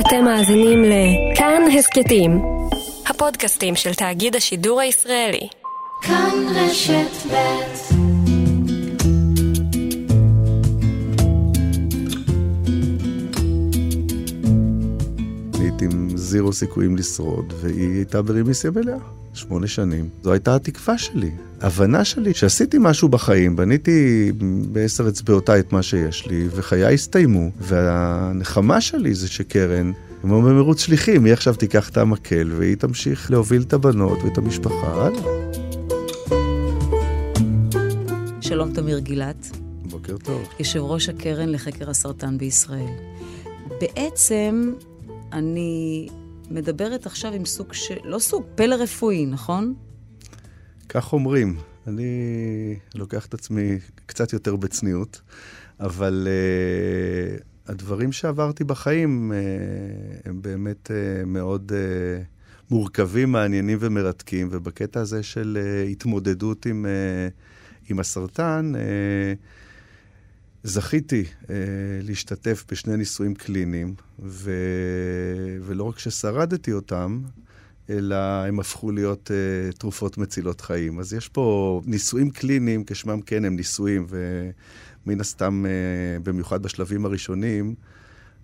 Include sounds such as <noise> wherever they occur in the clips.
אתם מאזינים לכאן הסכתים, הפודקאסטים של תאגיד השידור הישראלי. כאן רשת ב' זירו סיכויים לשרוד, והיא הייתה ברימיסיה מלאה. שמונה שנים. זו הייתה התקווה שלי. הבנה שלי שעשיתי משהו בחיים, בניתי בעשר אצבעותיי את מה שיש לי, וחיי הסתיימו. והנחמה שלי זה שקרן, כמו במרוץ שליחים, היא עכשיו תיקח את המקל, והיא תמשיך להוביל את הבנות ואת המשפחה הלאה. שלום תמיר גילת. בוקר טוב. יושב ראש הקרן לחקר הסרטן בישראל. בעצם, אני מדברת עכשיו עם סוג של, לא סוג, פלא רפואי, נכון? כך אומרים. אני לוקח את עצמי קצת יותר בצניעות, אבל uh, הדברים שעברתי בחיים uh, הם באמת uh, מאוד uh, מורכבים, מעניינים ומרתקים, ובקטע הזה של uh, התמודדות עם, uh, עם הסרטן, uh, זכיתי אה, להשתתף בשני ניסויים קליניים, ו... ולא רק ששרדתי אותם, אלא הם הפכו להיות אה, תרופות מצילות חיים. אז יש פה ניסויים קליניים, כשמם כן הם ניסויים, ומן הסתם, אה, במיוחד בשלבים הראשונים,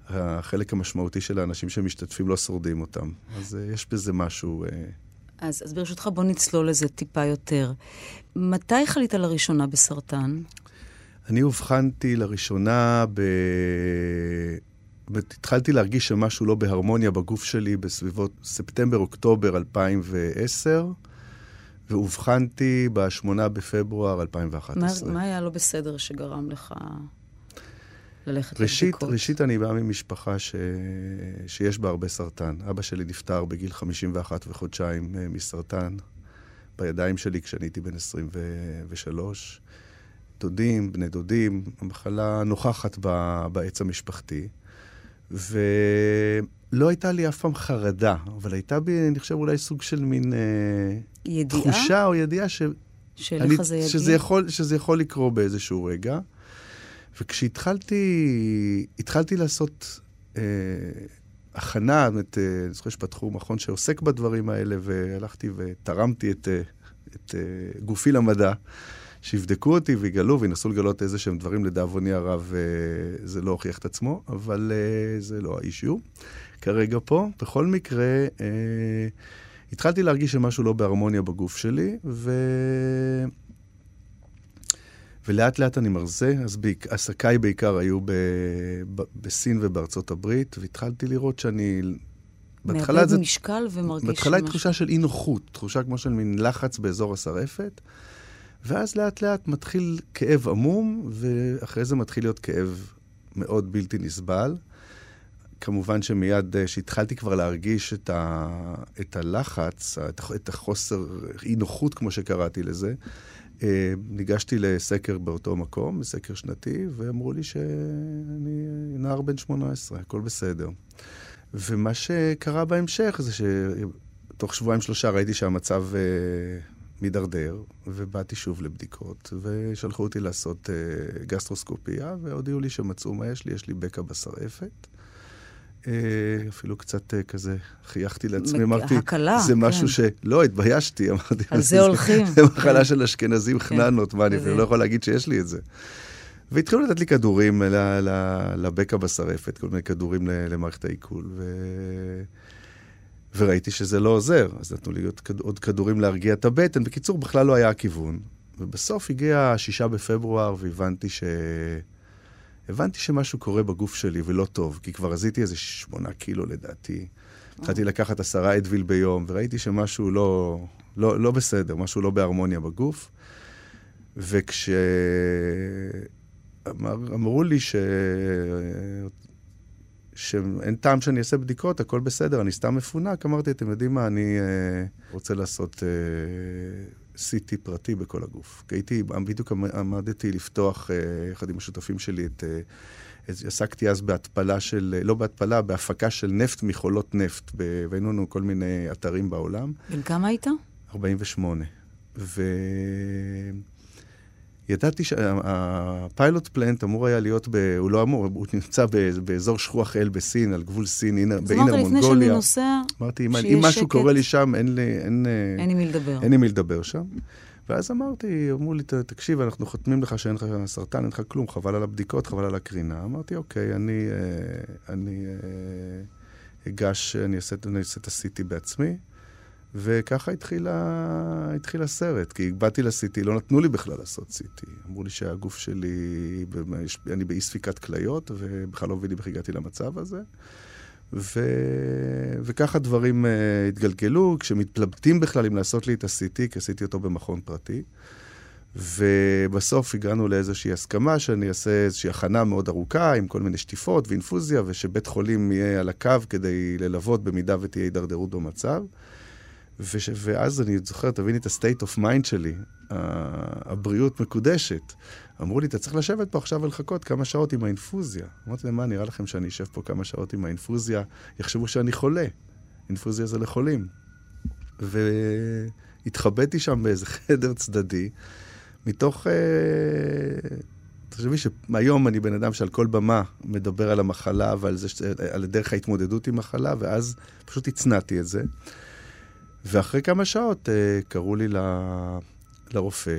החלק המשמעותי של האנשים שמשתתפים לא שורדים אותם. אז אה, יש בזה משהו... אה... אז, אז ברשותך, בוא נצלול לזה טיפה יותר. מתי חלית לראשונה בסרטן? אני אובחנתי לראשונה ב... התחלתי להרגיש שמשהו לא בהרמוניה בגוף שלי בסביבות ספטמבר-אוקטובר 2010, ואובחנתי ב-8 בפברואר 2011. מה, מה היה לא בסדר שגרם לך ללכת ראשית, לבדיקות? ראשית, אני בא ממשפחה ש... שיש בה הרבה סרטן. אבא שלי נפטר בגיל 51 וחודשיים אה, מסרטן, בידיים שלי כשאני הייתי בן 23. דודים, בני דודים, המחלה נוכחת בעץ המשפחתי. ולא הייתה לי אף פעם חרדה, אבל הייתה בי, אני חושב, אולי סוג של מין... אה, ידיעה? תחושה או ידיעה ש... שלך זה יגיע? שזה יכול, שזה יכול לקרות באיזשהו רגע. וכשהתחלתי התחלתי לעשות אה, הכנה, באמת, אה, אני זוכר שפתחו מכון שעוסק בדברים האלה, והלכתי ותרמתי את, אה, את אה, גופי למדע. שיבדקו אותי ויגלו וינסו לגלות איזה שהם דברים, לדאבוני הרב אה, זה לא הוכיח את עצמו, אבל אה, זה לא האישיו. כרגע פה, בכל מקרה, אה, התחלתי להרגיש שמשהו לא בהרמוניה בגוף שלי, ו... ולאט לאט אני מרזה, אז בעיק... עסקיי בעיקר היו ב... ב... בסין ובארצות הברית, והתחלתי לראות שאני... בהתחלה זה... משקל ומרגיש... בהתחלה היא תחושה של אי נוחות, תחושה כמו של מין לחץ באזור השרעפת. ואז לאט לאט מתחיל כאב עמום, ואחרי זה מתחיל להיות כאב מאוד בלתי נסבל. כמובן שמיד כשהתחלתי כבר להרגיש את, ה, את הלחץ, את החוסר אי נוחות, כמו שקראתי לזה, אה, ניגשתי לסקר באותו מקום, סקר שנתי, ואמרו לי שאני נער בן 18, הכל בסדר. ומה שקרה בהמשך זה שתוך שבועיים שלושה ראיתי שהמצב אה, מידרדר, ובאתי שוב לבדיקות, ושלחו אותי לעשות uh, גסטרוסקופיה, והודיעו לי שמצאו מה יש לי, יש לי בקע בשרעפת. Uh, אפילו קצת uh, כזה חייכתי לעצמי, אמרתי, הקלה, זה משהו כן. ש... לא, התביישתי, אמרתי, על זה הולכים. זה <laughs> מחלה כן. של אשכנזים כן. חננות, מה, אני אפילו לא יכול להגיד שיש לי את זה. והתחילו לתת לי כדורים לבקע בשרעפת, כל מיני כדורים למערכת העיכול, ו... וראיתי שזה לא עוזר, אז נתנו לי עוד כדורים להרגיע את הבטן. בקיצור, בכלל לא היה הכיוון. ובסוף הגיע השישה בפברואר והבנתי ש... הבנתי שמשהו קורה בגוף שלי ולא טוב, כי כבר רזיתי איזה שמונה קילו לדעתי. התחלתי לקחת עשרה אדוויל ביום, וראיתי שמשהו לא, לא, לא בסדר, משהו לא בהרמוניה בגוף. וכשאמרו לי ש... שאין טעם שאני אעשה בדיקות, הכל בסדר, אני סתם מפונק. אמרתי, אתם יודעים מה, אני אה, רוצה לעשות אה, CT פרטי בכל הגוף. כי הייתי, בדיוק עמדתי לפתוח, אה, יחד עם השותפים שלי, את... אה, עסקתי אז בהתפלה של, לא בהתפלה, בהפקה של נפט מחולות נפט, והיינו לנו כל מיני אתרים בעולם. בן כמה היית? 48. ו... ידעתי שהפיילוט פלנט אמור היה להיות, ב, הוא לא אמור, הוא נמצא באזור שכוח אל בסין, על גבול סין, באינר מונגוליה. אז אמרת לפני שאני נוסע, אמרתי, אם, אם משהו קורה לי שם, אין לי... אין, אין עם מי לדבר. אין עם מי לדבר שם. ואז אמרתי, אמרו לי, תקשיב, אנחנו חותמים לך שאין לך סרטן, אין לך כלום, חבל על הבדיקות, חבל על הקרינה. אמרתי, אוקיי, אני, אה, אני אה, אגש, אני אעשה את ה-CT בעצמי. וככה התחיל, התחיל הסרט, כי באתי ל-CT, לא נתנו לי בכלל לעשות CT. אמרו לי שהגוף שלי, אני באי ספיקת כליות, ובכלל לא מבינים איך הגעתי למצב הזה. ו... וככה דברים uh, התגלגלו, כשמתלבטים בכלל אם לעשות לי את ה-CT, כי עשיתי אותו במכון פרטי. ובסוף הגענו לאיזושהי הסכמה שאני אעשה איזושהי הכנה מאוד ארוכה עם כל מיני שטיפות ואינפוזיה, ושבית חולים יהיה על הקו כדי ללוות במידה ותהיה הידרדרות במצב. וש... ואז אני זוכר, תביני את ה-state of mind שלי, הבריאות מקודשת. אמרו לי, אתה צריך לשבת פה עכשיו ולחכות כמה שעות עם האינפוזיה. אמרתי להם, מה, נראה לכם שאני אשב פה כמה שעות עם האינפוזיה, יחשבו שאני חולה. אינפוזיה זה לחולים. והתחבאתי שם באיזה <laughs> חדר צדדי, מתוך... אה... תחשבי שהיום אני בן אדם שעל כל במה מדבר על המחלה ועל זה, על דרך ההתמודדות עם מחלה, ואז פשוט הצנעתי את זה. ואחרי כמה שעות uh, קראו לי ל... לרופא,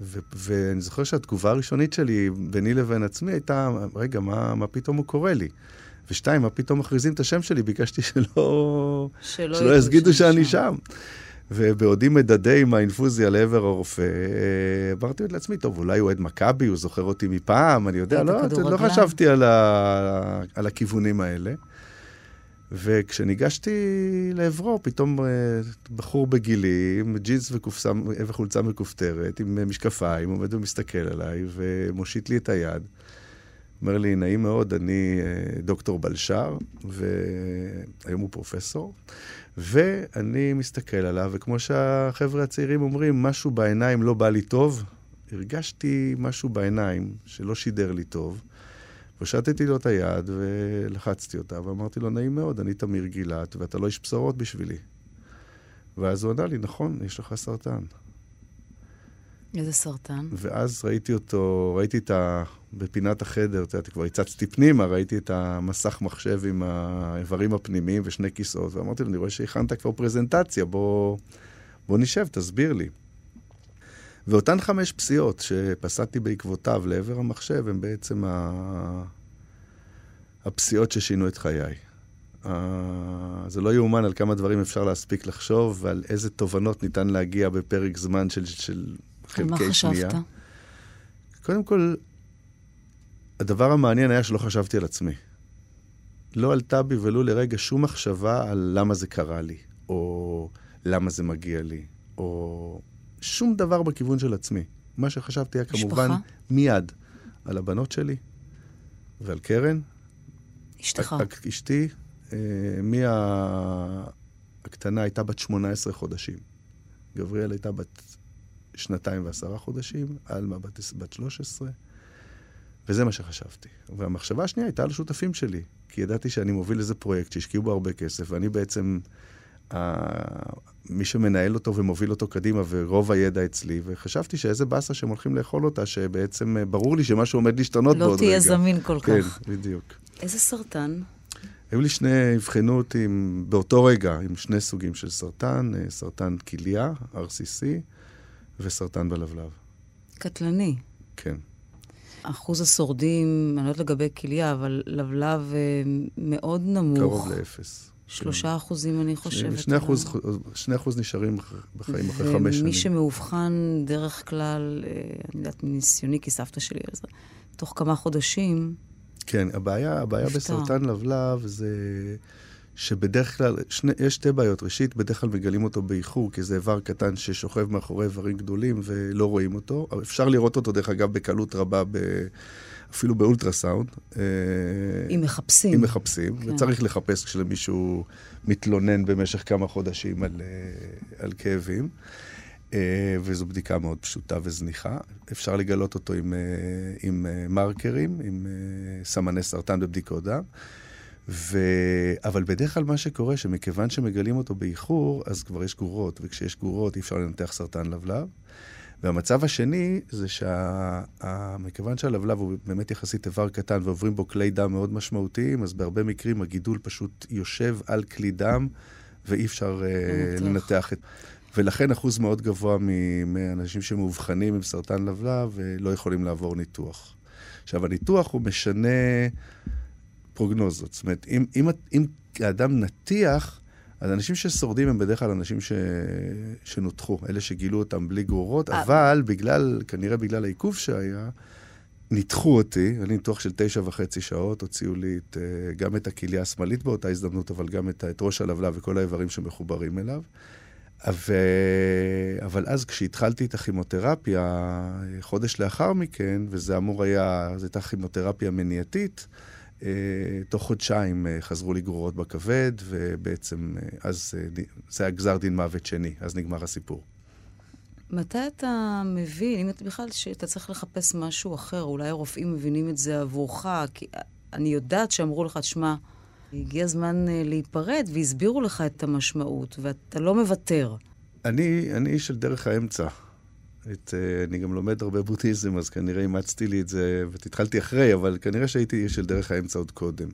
ו- ואני זוכר שהתגובה הראשונית שלי ביני לבין עצמי הייתה, רגע, מה, מה פתאום הוא קורא לי? ושתיים, מה פתאום מכריזים את השם שלי? ביקשתי שלא, שלא, שלא יסגידו שאני שם. ובעודי מדדה עם האינפוזיה לעבר הרופא, אה, אמרתי לעצמי, טוב, אולי הוא אוהד מכבי, הוא זוכר אותי מפעם, אני יודע, לא, לא חשבתי על, ה, על הכיוונים האלה. וכשניגשתי לעברו, פתאום אה, בחור בגילי, עם ג'ינס וחולצה מכופתרת, עם משקפיים, עומד ומסתכל עליי ומושיט לי את היד. אומר לי, נעים מאוד, אני אה, דוקטור בלשר, והיום הוא פרופסור, ואני מסתכל עליו, וכמו שהחבר'ה הצעירים אומרים, משהו בעיניים לא בא לי טוב. הרגשתי משהו בעיניים שלא שידר לי טוב. פשטתי לו את היד ולחצתי אותה, ואמרתי לו, נעים מאוד, אני תמיר גילת, ואתה לא איש בשורות בשבילי. ואז הוא ענה לי, נכון, יש לך סרטן. איזה סרטן? ואז ראיתי אותו, ראיתי את ה... בפינת החדר, את יודעת, כבר הצצתי פנימה, ראיתי את המסך מחשב עם האיברים הפנימיים ושני כיסאות, ואמרתי לו, אני רואה שהכנת כבר פרזנטציה, בוא, בוא נשב, תסביר לי. ואותן חמש פסיעות שפסעתי בעקבותיו לעבר המחשב, הן בעצם ה... הפסיעות ששינו את חיי. Uh, זה לא יאומן על כמה דברים אפשר להספיק לחשוב ועל איזה תובנות ניתן להגיע בפרק זמן של, של חלקי שנייה. על מה חשבת? קודם כל, הדבר המעניין היה שלא חשבתי על עצמי. לא עלתה בי ולו לרגע שום מחשבה על למה זה קרה לי, או למה זה מגיע לי, או שום דבר בכיוון של עצמי. מה שחשבתי היה כמובן משפחה? מיד על הבנות שלי ועל קרן. אשתך. אשתי, אה, מיה... הקטנה הייתה בת 18 חודשים. גבריאל הייתה בת שנתיים ועשרה חודשים, עלמה בת, בת 13, וזה מה שחשבתי. והמחשבה השנייה הייתה על השותפים שלי, כי ידעתי שאני מוביל איזה פרויקט שהשקיעו בו הרבה כסף, ואני בעצם מי שמנהל אותו ומוביל אותו קדימה, ורוב הידע אצלי, וחשבתי שאיזה באסה שהם הולכים לאכול אותה, שבעצם אה, ברור לי שמשהו עומד להשתנות לא בעוד רגע. לא תהיה זמין כל כן, כך. כן, בדיוק. איזה סרטן? היו לי שני, אבחנו אותי עם, באותו רגע עם שני סוגים של סרטן, אה, סרטן כליה, RCC, וסרטן בלבלב. קטלני. כן. אחוז השורדים, אני לא יודעת לגבי כליה, אבל לבלב אה, מאוד נמוך. קרוב לאפס. שלושה כן. אחוזים, אני חושבת. שני אחוז, שני אחוז נשארים בחיים אחרי חמש שנים. ומי שמאובחן דרך כלל, אה, אני יודעת מניסיוני, כי סבתא שלי, אז תוך כמה חודשים... כן, הבעיה, הבעיה בסרטן לבלב זה שבדרך כלל, שני, יש שתי בעיות. ראשית, בדרך כלל מגלים אותו באיחור, כי זה איבר קטן ששוכב מאחורי איברים גדולים ולא רואים אותו. אפשר לראות אותו, דרך אגב, בקלות רבה ב... אפילו באולטרסאונד. אה, אם מחפשים. אם מחפשים, כן. וצריך לחפש כשמישהו מתלונן במשך כמה חודשים על, אה, על כאבים. אה, וזו בדיקה מאוד פשוטה וזניחה. אפשר לגלות אותו עם, עם מרקרים, עם סמני סרטן בבדיקות דם. ו... אבל בדרך כלל מה שקורה, שמכיוון שמגלים אותו באיחור, אז כבר יש גורות, וכשיש גורות אי אפשר לנתח סרטן לבלב. והמצב השני זה שמכיוון שהלבלב הוא באמת יחסית איבר קטן ועוברים בו כלי דם מאוד משמעותיים, אז בהרבה מקרים הגידול פשוט יושב על כלי דם ואי אפשר uh, לנתח את... ולכן אחוז מאוד גבוה מאנשים שמאובחנים עם סרטן לבלב לא יכולים לעבור ניתוח. עכשיו, הניתוח הוא משנה פרוגנוזות. זאת אומרת, אם, אם, אם האדם נתיח, אז אנשים ששורדים הם בדרך כלל אנשים ש... שנותחו, אלה שגילו אותם בלי גרורות, אה. אבל בגלל, כנראה בגלל העיכוב שהיה, ניתחו אותי, לי ניתוח של תשע וחצי שעות, הוציאו לי את, אה, גם את הכליה השמאלית באותה הזדמנות, אבל גם את, את ראש הלבלב וכל האיברים שמחוברים אליו. ו... אבל אז כשהתחלתי את הכימותרפיה, חודש לאחר מכן, וזה אמור היה, זו הייתה כימותרפיה מניעתית, תוך חודשיים אה, חזרו לי גרורות בכבד, ובעצם אה, אז זה היה גזר דין מוות שני, אז נגמר הסיפור. מתי אתה מבין, אם אתה בכלל, שאתה צריך לחפש משהו אחר, אולי הרופאים מבינים את זה עבורך, כי אני יודעת שאמרו לך, תשמע, הגיע הזמן להיפרד, והסבירו לך את המשמעות, ואתה לא מוותר. אני, אני איש של דרך האמצע. את, uh, אני גם לומד הרבה בודהיזם, אז כנראה אימצתי לי את זה, והתחלתי אחרי, אבל כנראה שהייתי של דרך האמצע עוד קודם.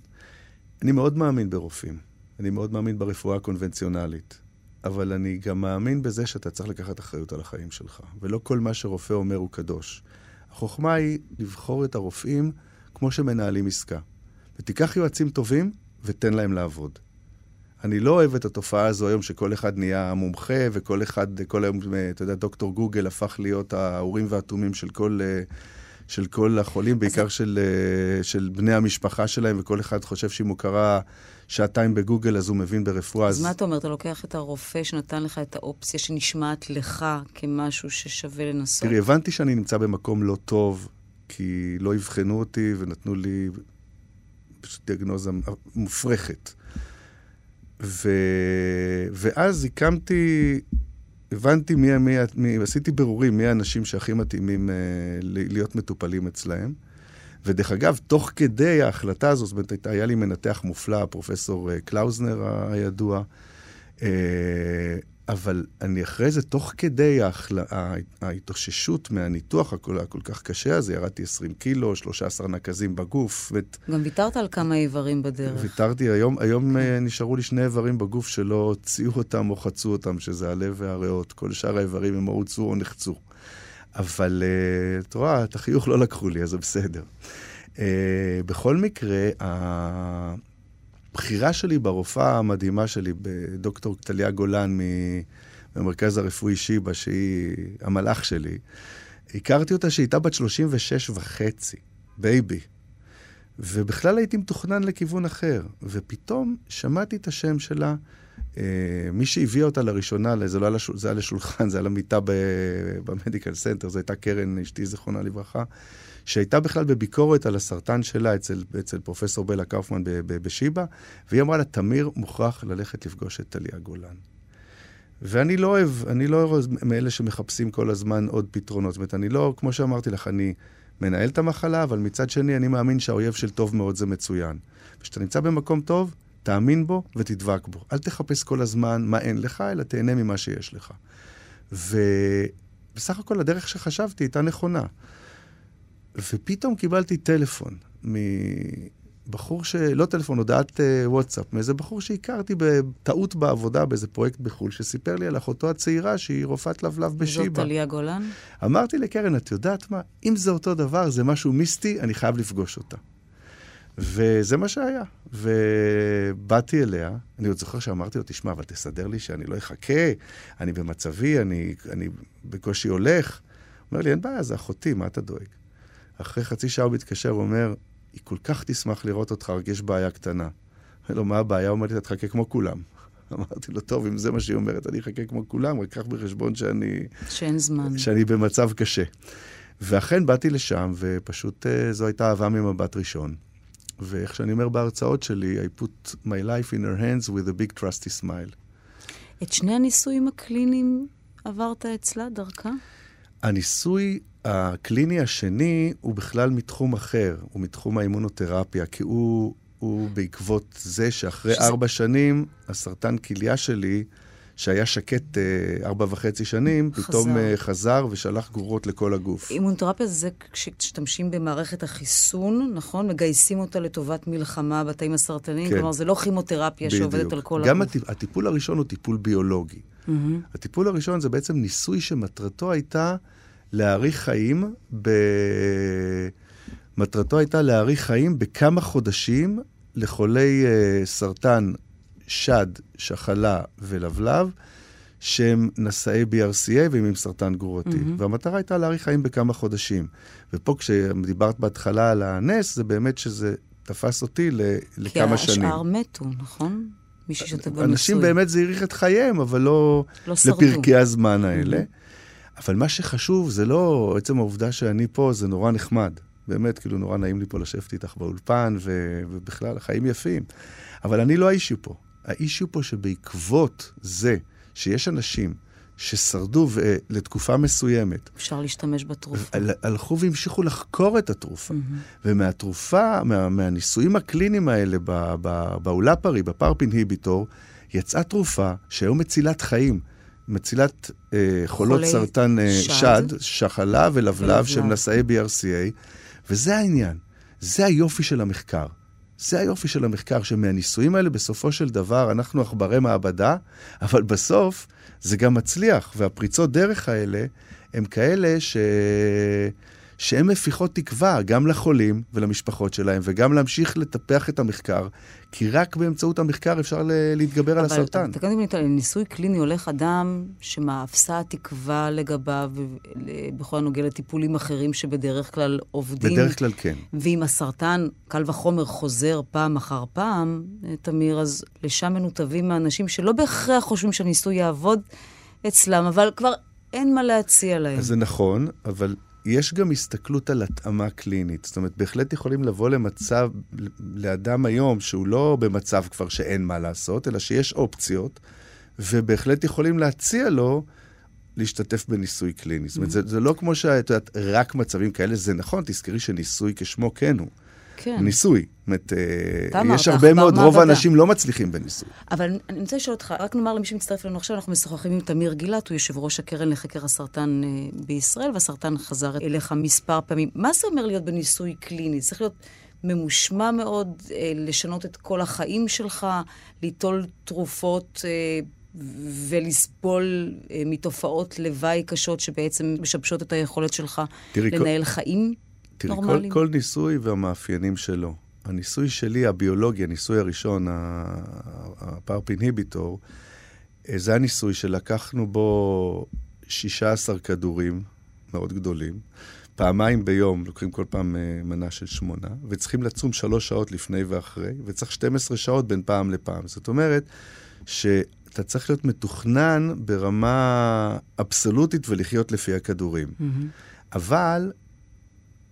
אני מאוד מאמין ברופאים. אני מאוד מאמין ברפואה הקונבנציונלית. אבל אני גם מאמין בזה שאתה צריך לקחת אחריות על החיים שלך. ולא כל מה שרופא אומר הוא קדוש. החוכמה היא לבחור את הרופאים כמו שמנהלים עסקה. ותיקח יועצים טובים ותן להם לעבוד. אני לא אוהב את התופעה הזו היום שכל אחד נהיה מומחה וכל אחד, כל היום, אתה יודע, דוקטור גוגל הפך להיות האורים והתומים של כל... של כל החולים, בעיקר של, של בני המשפחה שלהם, וכל אחד חושב שאם הוא קרא שעתיים בגוגל, אז הוא מבין ברפואה. אז, אז מה אתה אומר? אתה לוקח את הרופא שנתן לך את האופציה שנשמעת לך כמשהו ששווה לנסות? תראי, הבנתי שאני נמצא במקום לא טוב, כי לא אבחנו אותי ונתנו לי פשוט דיאגנוזה מופרכת. ו... ואז הקמתי, הבנתי מי, מי, מי, עשיתי ברורים מי האנשים שהכי מתאימים uh, להיות מטופלים אצלהם. ודרך אגב, תוך כדי ההחלטה הזו, זאת אומרת, היה לי מנתח מופלא, פרופסור uh, קלאוזנר הידוע, uh, אבל אני אחרי זה, תוך כדי ההחל... ההתאוששות מהניתוח הכל, הכל כך קשה הזה, ירדתי 20 קילו, 13 נקזים בגוף. ואת... גם ויתרת על כמה איברים בדרך. ויתרתי, היום, היום כן. נשארו לי שני איברים בגוף שלא הוציאו אותם או חצו אותם, שזה הלב והריאות. כל שאר האיברים הם או הוצאו או נחצו. אבל uh, את רואה, את החיוך לא לקחו לי, אז זה בסדר. Uh, בכל מקרה, הבחירה שלי ברופאה המדהימה שלי, בדוקטור טליה גולן מהמרכז הרפואי שיבא, שהיא המלאך שלי, הכרתי אותה שהייתה בת 36 וחצי, baby. ובכלל הייתי מתוכנן לכיוון אחר. ופתאום שמעתי את השם שלה. אה, מי שהביא אותה לראשונה, זה לא היה, לשול, זה היה לשולחן, זה היה למיטה ב medical center, זו הייתה קרן, אשתי זיכרונה לברכה. שהייתה בכלל בביקורת על הסרטן שלה אצל, אצל פרופסור בלה קאופמן בשיבא, והיא אמרה לה, תמיר מוכרח ללכת לפגוש את טליה גולן. ואני לא אוהב, אני לא אוהב מאלה שמחפשים כל הזמן עוד פתרונות. זאת אומרת, אני לא, כמו שאמרתי לך, אני מנהל את המחלה, אבל מצד שני, אני מאמין שהאויב של טוב מאוד זה מצוין. וכשאתה נמצא במקום טוב, תאמין בו ותדבק בו. אל תחפש כל הזמן מה אין לך, אלא תהנה ממה שיש לך. ובסך הכל הדרך שחשבתי הייתה נכונה. ופתאום קיבלתי טלפון מבחור ש... לא טלפון, הודעת uh, וואטסאפ, מאיזה בחור שהכרתי בטעות בעבודה באיזה פרויקט בחו"ל, שסיפר לי על אחותו הצעירה שהיא רופאת לבלב בשיבא. זאת טליה גולן? אמרתי לקרן, את יודעת מה? אם זה אותו דבר, זה משהו מיסטי, אני חייב לפגוש אותה. וזה מה שהיה. ובאתי אליה, אני עוד זוכר שאמרתי לו, תשמע, אבל תסדר לי שאני לא אחכה, אני במצבי, אני, אני בקושי הולך. אומר לי, אין בעיה, זה אחותי, מה אתה דואג? אחרי חצי שעה הוא מתקשר, הוא אומר, היא כל כך תשמח לראות אותך, רק יש בעיה קטנה. אומר לו, מה הבעיה? הוא אומר לי, אתה תחכה כמו כולם. <laughs> אמרתי לו, טוב, אם זה מה שהיא אומרת, אני אחכה כמו כולם, רק קח בחשבון שאני... שאין זמן. שאני במצב קשה. ואכן באתי לשם, ופשוט uh, זו הייתה אהבה ממבט ראשון. ואיך שאני אומר בהרצאות שלי, I put my life in her hands with a big trusty smile. את שני הניסויים הקליניים עברת אצלה, דרכה? הניסוי הקליני השני הוא בכלל מתחום אחר, הוא מתחום האימונותרפיה, כי הוא, הוא בעקבות זה שאחרי שזה... ארבע שנים, הסרטן כליה שלי, שהיה שקט אה, ארבע וחצי שנים, חזר. פתאום אה, חזר ושלח גרורות לכל הגוף. אימונותרפיה זה כשמשתמשים במערכת החיסון, נכון? מגייסים אותה לטובת מלחמה בתאים הסרטניים? כן. כלומר, זה לא כימותרפיה בדיוק. שעובדת על כל גם הגוף. גם הטיפול הראשון הוא טיפול ביולוגי. Mm-hmm. הטיפול הראשון זה בעצם ניסוי שמטרתו הייתה להאריך חיים ב... מטרתו הייתה להאריך חיים בכמה חודשים לחולי uh, סרטן שד, שחלה ולבלב, שהם נשאי BRCA והם עם סרטן גרורתי. Mm-hmm. והמטרה הייתה להאריך חיים בכמה חודשים. ופה כשדיברת בהתחלה על הנס, זה באמת שזה תפס אותי ל- לכמה שנים. כי השאר מתו, נכון? מי ששתת בניסוי. אנשים באמת זה האריך את חייהם, אבל לא, לא לפרקי הזמן האלה. Mm-hmm. אבל מה שחשוב זה לא עצם העובדה שאני פה, זה נורא נחמד. באמת, כאילו, נורא נעים לי פה לשבת איתך באולפן, ו- ובכלל, החיים יפים. אבל אני לא האישיו פה. האישיו פה שבעקבות זה שיש אנשים ששרדו ו- לתקופה מסוימת. אפשר להשתמש בתרופה. הלכו והמשיכו לחקור את התרופה. Mm-hmm. ומהתרופה, מה, מהניסויים הקליניים האלה באולפרי, בפארפ אינהיביטור, יצאה תרופה שהיום מצילת חיים. מצילת אה, חולות סרטן אה, שד, שד, שחלה ולבלב שהם נשאי BRCA, וזה העניין. זה היופי של המחקר. זה היופי של המחקר, שמהניסויים האלה בסופו של דבר אנחנו עכברי מעבדה, אבל בסוף זה גם מצליח, והפריצות דרך האלה הם כאלה ש... שהן מפיחות תקווה גם לחולים ולמשפחות שלהם, וגם להמשיך לטפח את המחקר, כי רק באמצעות המחקר אפשר להתגבר על הסרטן. אבל תקנתם לי, ניסוי קליני הולך אדם שמאפסה התקווה לגביו בכל הנוגע לטיפולים אחרים שבדרך כלל עובדים. בדרך כלל כן. ואם הסרטן, קל וחומר, חוזר פעם אחר פעם, תמיר, אז לשם מנותבים האנשים שלא בהכרח חושבים שהניסוי יעבוד אצלם, אבל כבר אין מה להציע להם. אז זה נכון, אבל יש גם הסתכלות על התאמה קלינית. זאת אומרת, בהחלט יכולים לבוא למצב, לאדם היום שהוא לא במצב כבר שאין מה לעשות, אלא שיש אופציות, ובהחלט יכולים להציע לו להשתתף בניסוי קליני. זאת אומרת, זה, זה לא כמו שאת יודעת, רק מצבים כאלה, זה נכון, תזכרי שניסוי כשמו כן הוא. כן. ניסוי. זאת אומרת, אה, יש הרבה מאוד, רוב האנשים לא מצליחים בניסוי. אבל אני רוצה לשאול אותך, רק נאמר למי שמצטרף אלינו עכשיו, אנחנו משוחחים עם תמיר גילת, הוא יושב ראש הקרן לחקר הסרטן אה, בישראל, והסרטן חזר אליך מספר פעמים. מה זה אומר להיות בניסוי קליני? צריך להיות ממושמע מאוד, אה, לשנות את כל החיים שלך, ליטול תרופות ולסבול מתופעות לוואי קשות שבעצם משבשות את היכולת שלך תראי, לנהל כל... חיים תראי, כל, כל ניסוי והמאפיינים שלו. הניסוי שלי, הביולוגי, הניסוי הראשון, הפארפ אינהיביטור, אה, זה הניסוי שלקחנו בו 16 כדורים מאוד גדולים. פעמיים ביום, לוקחים כל פעם אה, מנה של שמונה, וצריכים לצום שלוש שעות לפני ואחרי, וצריך 12 שעות בין פעם לפעם. זאת אומרת שאתה צריך להיות מתוכנן ברמה אבסולוטית ולחיות לפי הכדורים. Mm-hmm. אבל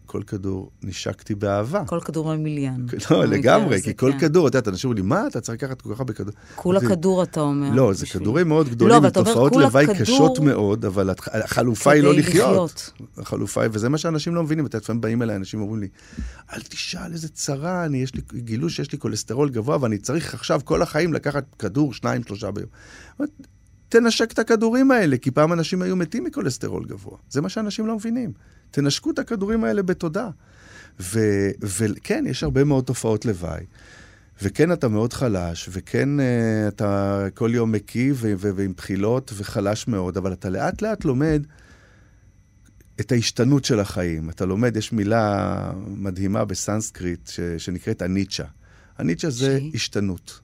כל כדור נשקתי באהבה. כל כדור ממיליאן. <laughs> לא, לגמרי, כי כל כן. כדור, את יודעת, אנשים אומרים לי, מה, אתה צריך לקחת כל כך הרבה כדור? כולה כדור, אתה אומר. לא, זה כדורים מאוד גדולים, עם תופעות לוואי קשות מאוד, אבל החלופה היא לא לחיות. החלופה היא, וזה מה שאנשים לא מבינים. אתה לפעמים באים אליי, אנשים אומרים לי, אל תשאל איזה צרה, אני, יש לי, גילו שיש לי כולסטרול גבוה, ואני צריך עכשיו כל החיים לקחת כדור, שניים, שלושה ביום. תנשק את הכדורים האלה, כי פעם אנשים היו מתים מכולסטרול גבוה. זה מה שאנשים לא מבינים. תנשקו את הכדורים האלה בתודה. וכן, יש הרבה מאוד תופעות לוואי. וכן, אתה מאוד חלש, וכן, uh, אתה כל יום מקיא ועם בחילות וחלש מאוד, אבל אתה לאט לאט לומד את ההשתנות של החיים. אתה לומד, יש מילה מדהימה בסנסקריט ש- שנקראת אניצ'ה. אניצ'ה זה ש... השתנות.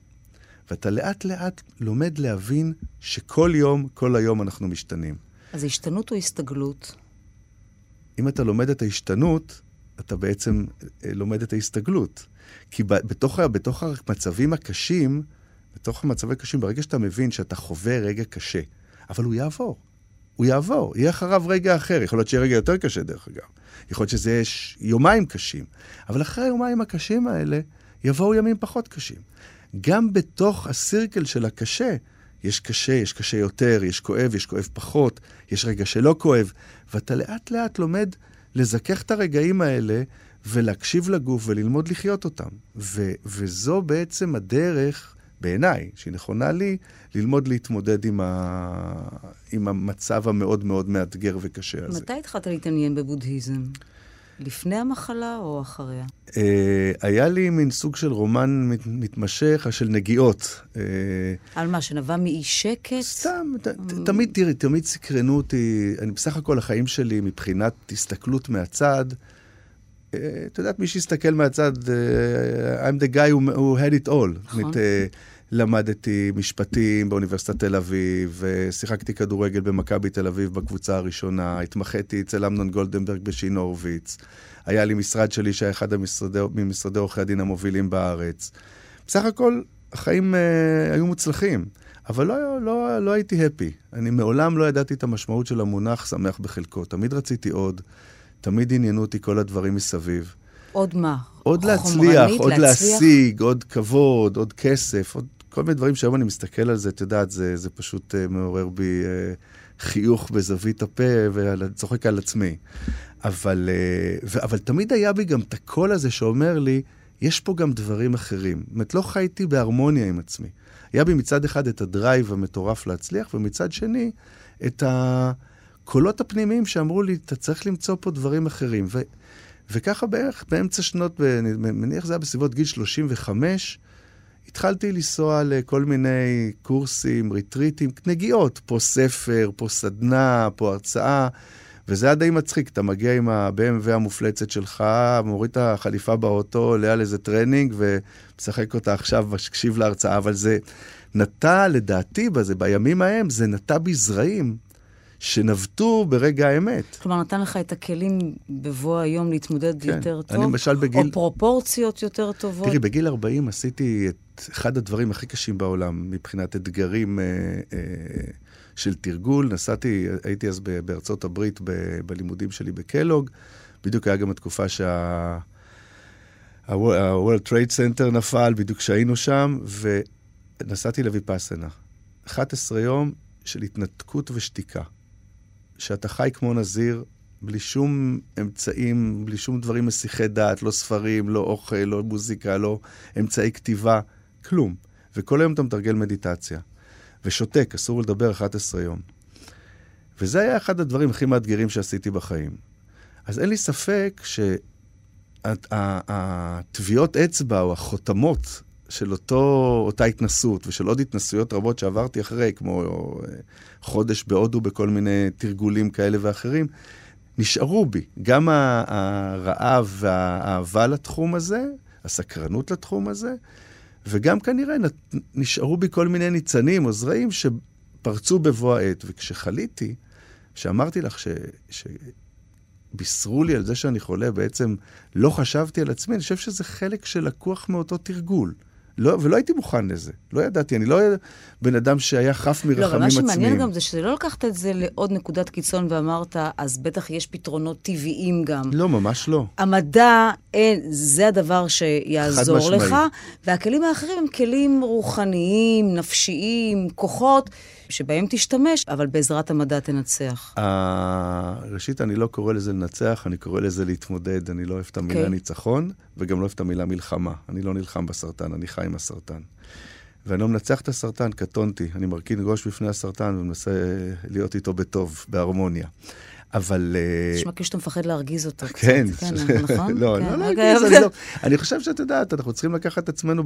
ואתה לאט לאט לומד להבין שכל יום, כל היום אנחנו משתנים. אז השתנות או הסתגלות? אם אתה לומד את ההשתנות, אתה בעצם אה, לומד את ההסתגלות. כי בתוך, בתוך המצבים הקשים, בתוך המצבי קשים, ברגע שאתה מבין שאתה חווה רגע קשה, אבל הוא יעבור. הוא יעבור, יהיה אחריו רגע אחר. יכול להיות שיהיה רגע יותר קשה, דרך אגב. יכול להיות שזה יהיה יומיים קשים. אבל אחרי היומיים הקשים האלה, יבואו ימים פחות קשים. גם בתוך הסירקל של הקשה, יש קשה, יש קשה יותר, יש כואב, יש כואב פחות, יש רגע שלא כואב, ואתה לאט לאט לומד לזכך את הרגעים האלה ולהקשיב לגוף וללמוד לחיות אותם. ו- וזו בעצם הדרך בעיניי, שהיא נכונה לי, ללמוד להתמודד עם, ה... עם המצב המאוד מאוד מאתגר וקשה הזה. מתי התחלת להתעניין בבודהיזם? לפני המחלה או אחריה? Uh, היה לי מין סוג של רומן מת, מתמשך, של נגיעות. Uh, על מה, שנבע מאי שקט? סתם, ת, ת, תמיד, תראי, תמיד סקרנו אותי, אני בסך הכל החיים שלי מבחינת הסתכלות מהצד. Uh, את יודעת, מי שיסתכל מהצד, uh, I'm the guy who, who had it all. נכון. למדתי משפטים באוניברסיטת תל אביב, שיחקתי כדורגל במכבי תל אביב בקבוצה הראשונה, התמחיתי אצל אמנון גולדנברג בשין הורוביץ. היה לי משרד שלי שהיה אחד המשרדי, ממשרדי עורכי הדין המובילים בארץ. בסך הכל, החיים uh, היו מוצלחים, אבל לא, לא, לא הייתי הפי. אני מעולם לא ידעתי את המשמעות של המונח שמח בחלקו. תמיד רציתי עוד, תמיד עניינו אותי כל הדברים מסביב. עוד מה? עוד להצליח, עוד להצליח? להשיג, עוד כבוד, עוד כסף, עוד כל מיני דברים שהיום אני מסתכל על זה, את יודעת, זה, זה פשוט אה, מעורר בי אה, חיוך בזווית הפה וצוחק על עצמי. אבל, אה, ו, אבל תמיד היה בי גם את הקול הזה שאומר לי, יש פה גם דברים אחרים. זאת אומרת, לא חייתי בהרמוניה עם עצמי. היה בי מצד אחד את ה drive המטורף להצליח, ומצד שני, את הקולות הפנימיים שאמרו לי, אתה צריך למצוא פה דברים אחרים. ו, וככה בערך באמצע שנות, אני מניח זה היה בסביבות גיל 35, התחלתי לנסוע לכל מיני קורסים, ריטריטים, נגיעות, פה ספר, פה סדנה, פה הרצאה, וזה היה די מצחיק, אתה מגיע עם ה-BMW המופלצת שלך, מוריד את החליפה באוטו, עולה על איזה טרנינג ומשחק אותה עכשיו, מקשיב להרצאה, אבל זה נטע, לדעתי, בזה, בימים ההם, זה נטע בי זרעים. שנבטו ברגע האמת. כלומר, נתן לך את הכלים בבוא היום להתמודד כן. יותר טוב? אני למשל בגיל... או פרופורציות יותר טובות? תראי, בגיל 40 עשיתי את אחד הדברים הכי קשים בעולם מבחינת אתגרים אה, אה, של תרגול. נסעתי, הייתי אז בארצות הברית ב, בלימודים שלי בקלוג. בדיוק היה גם התקופה שה... ה-World Trade Center נפל, בדיוק כשהיינו שם, ונסעתי לויפאסנה. 11 יום של התנתקות ושתיקה. שאתה חי כמו נזיר, בלי שום אמצעים, בלי שום דברים מסיחי דעת, לא ספרים, לא אוכל, לא מוזיקה, לא אמצעי כתיבה, כלום. וכל היום אתה מתרגל מדיטציה. ושותק, אסור לדבר 11 יום. וזה היה אחד הדברים הכי מאתגרים שעשיתי בחיים. אז אין לי ספק שהטביעות אצבע או החותמות של אותו, אותה התנסות ושל עוד התנסויות רבות שעברתי אחרי, כמו אה, חודש בהודו בכל מיני תרגולים כאלה ואחרים, נשארו בי. גם הרעב והאהבה לתחום הזה, הסקרנות לתחום הזה, וגם כנראה נשארו בי כל מיני ניצנים או זרעים שפרצו בבוא העת. וכשחליתי, שאמרתי לך ש... ש... בישרו לי על זה שאני חולה, בעצם לא חשבתי על עצמי, אני חושב שזה חלק שלקוח מאותו תרגול. לא, ולא הייתי מוכן לזה. לא ידעתי, אני לא בן אדם שהיה חף מרחמים עצמיים. לא, אבל מה שמעניין גם זה שזה לא לקחת את זה לעוד נקודת קיצון ואמרת, אז בטח יש פתרונות טבעיים גם. לא, ממש לא. המדע, אין, זה הדבר שיעזור לך, והכלים האחרים הם כלים רוחניים, נפשיים, כוחות. שבהם תשתמש, אבל בעזרת המדע תנצח. ראשית, אני לא קורא לזה לנצח, אני קורא לזה להתמודד. אני לא אוהב את המילה okay. אוקיי. ניצחון, וגם לא אוהב את המילה מלחמה. אני לא נלחם בסרטן, אני חי עם הסרטן. ואני לא מנצח את הסרטן, קטונתי. אני מרכין ראש בפני הסרטן ומנסה להיות איתו בטוב, בהרמוניה. אבל... אה, נשמע כאילו שאתה מפחד להרגיז אותו כן. קצת. כן, נכון? <laughs> לא, כן. לא להרגיז, אני לא... אני חושב שאת יודעת, אנחנו צריכים לקחת את עצמנו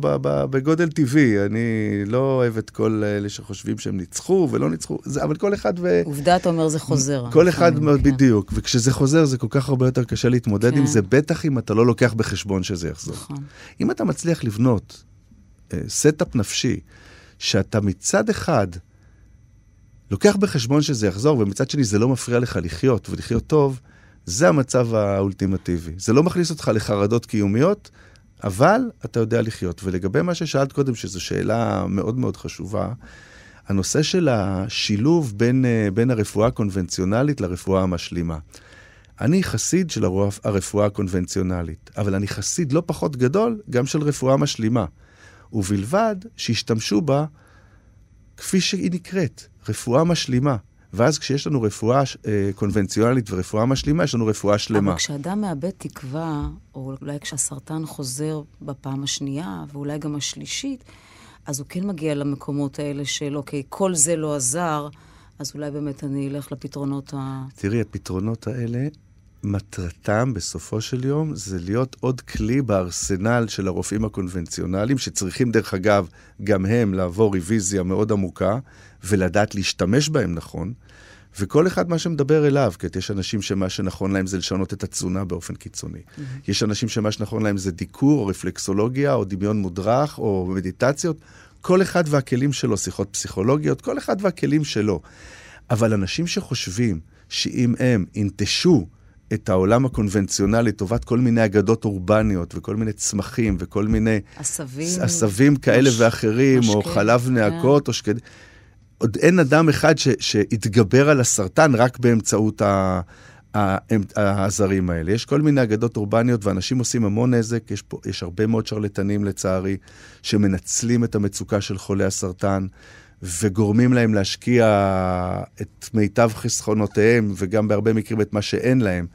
בגודל טבעי. אני לא אוהב את כל אלה שחושבים שהם ניצחו ולא ניצחו, אבל כל אחד ו... עובדה, אתה אומר, זה חוזר. כל אחד, כן. בדיוק. וכשזה חוזר, זה כל כך הרבה יותר קשה להתמודד עם זה, בטח אם אתה לא לוקח בחשבון שזה יחזור. נכון. אם אתה מצליח לבנות setup אה, נפשי, שאתה מצד אחד... לוקח בחשבון שזה יחזור, ומצד שני זה לא מפריע לך לחיות ולחיות טוב, זה המצב האולטימטיבי. זה לא מכניס אותך לחרדות קיומיות, אבל אתה יודע לחיות. ולגבי מה ששאלת קודם, שזו שאלה מאוד מאוד חשובה, הנושא של השילוב בין, אה, בין הרפואה הקונבנציונלית לרפואה המשלימה. אני חסיד של הרפואה הקונבנציונלית, אבל אני חסיד לא פחות גדול גם של רפואה משלימה, ובלבד שישתמשו בה כפי שהיא נקראת, רפואה משלימה. ואז כשיש לנו רפואה אה, קונבנציונלית ורפואה משלימה, יש לנו רפואה שלמה. אבל כשאדם מאבד תקווה, או אולי כשהסרטן חוזר בפעם השנייה, ואולי גם השלישית, אז הוא כן מגיע למקומות האלה של, אוקיי, כל זה לא עזר, אז אולי באמת אני אלך לפתרונות ה... תראי, הפתרונות האלה, מטרתם בסופו של יום זה להיות עוד כלי בארסנל של הרופאים הקונבנציונליים, שצריכים דרך אגב גם הם לעבור ריוויזיה מאוד עמוקה ולדעת להשתמש בהם נכון. וכל אחד מה שמדבר אליו, כי יש אנשים שמה שנכון להם זה לשנות את התזונה באופן קיצוני. Mm-hmm. יש אנשים שמה שנכון להם זה דיקור, או רפלקסולוגיה, או דמיון מודרך, או מדיטציות. כל אחד והכלים שלו, שיחות פסיכולוגיות, כל אחד והכלים שלו. אבל אנשים שחושבים שאם הם ינטשו את העולם הקונבנציונלי לטובת כל מיני אגדות אורבניות וכל מיני צמחים וכל מיני... עשבים. עשבים כאלה מש... ואחרים, משקה, או חלב נאקות, כן. או שקד... עוד אין אדם אחד ש, שהתגבר על הסרטן רק באמצעות ה, ה, הזרים האלה. יש כל מיני אגדות אורבניות ואנשים עושים המון נזק, יש, פה, יש הרבה מאוד שרלטנים לצערי, שמנצלים את המצוקה של חולי הסרטן. וגורמים להם להשקיע את מיטב חסכונותיהם, וגם בהרבה מקרים את מה שאין להם,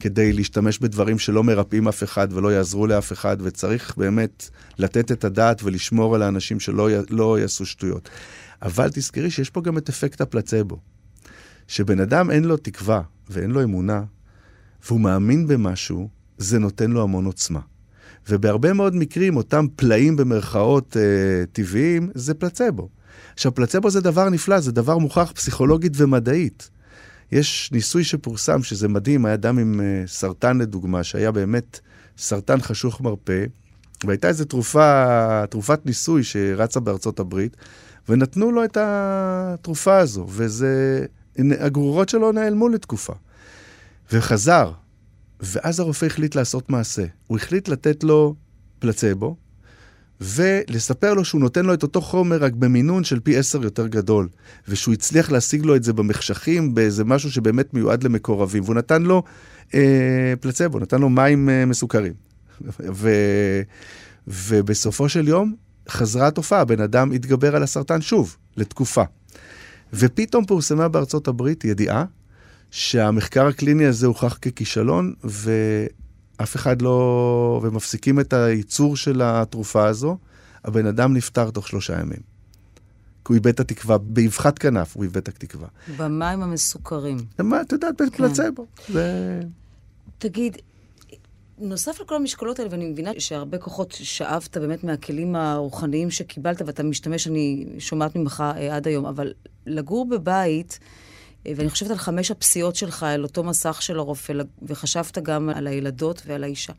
כדי להשתמש בדברים שלא מרפאים אף אחד ולא יעזרו לאף אחד, וצריך באמת לתת את הדעת ולשמור על האנשים שלא לא יעשו שטויות. אבל תזכרי שיש פה גם את אפקט הפלצבו. שבן אדם אין לו תקווה ואין לו אמונה, והוא מאמין במשהו, זה נותן לו המון עוצמה. ובהרבה מאוד מקרים, אותם פלאים במרכאות אה, טבעיים, זה פלצבו. עכשיו, פלצבו זה דבר נפלא, זה דבר מוכח פסיכולוגית ומדעית. יש ניסוי שפורסם, שזה מדהים, היה אדם עם uh, סרטן לדוגמה, שהיה באמת סרטן חשוך מרפא, והייתה איזו תרופה, תרופת ניסוי שרצה בארצות הברית, ונתנו לו את התרופה הזו, והגרורות שלו נעלמו לתקופה. וחזר, ואז הרופא החליט לעשות מעשה. הוא החליט לתת לו פלצבו, ולספר לו שהוא נותן לו את אותו חומר רק במינון של פי עשר יותר גדול, ושהוא הצליח להשיג לו את זה במחשכים, באיזה משהו שבאמת מיועד למקורבים, והוא נתן לו אה, פלצבו, נתן לו מים אה, מסוכרים. <laughs> ו, ובסופו של יום חזרה התופעה, הבן אדם התגבר על הסרטן שוב, לתקופה. ופתאום פורסמה בארצות הברית ידיעה שהמחקר הקליני הזה הוכח ככישלון, ו... אף אחד לא... ומפסיקים את הייצור של התרופה הזו, הבן אדם נפטר תוך שלושה ימים. כי הוא איבד את התקווה, באבחת כנף הוא איבד את התקווה. במים המסוכרים. מה, את יודעת, כן. פלצבו. זה... תגיד, נוסף לכל המשקולות האלה, ואני מבינה שהרבה כוחות שאבת באמת מהכלים הרוחניים שקיבלת, ואתה משתמש, אני שומעת ממך אה, עד היום, אבל לגור בבית... ואני חושבת על חמש הפסיעות שלך, על אותו מסך של הרופא, וחשבת גם על הילדות ועל האישה.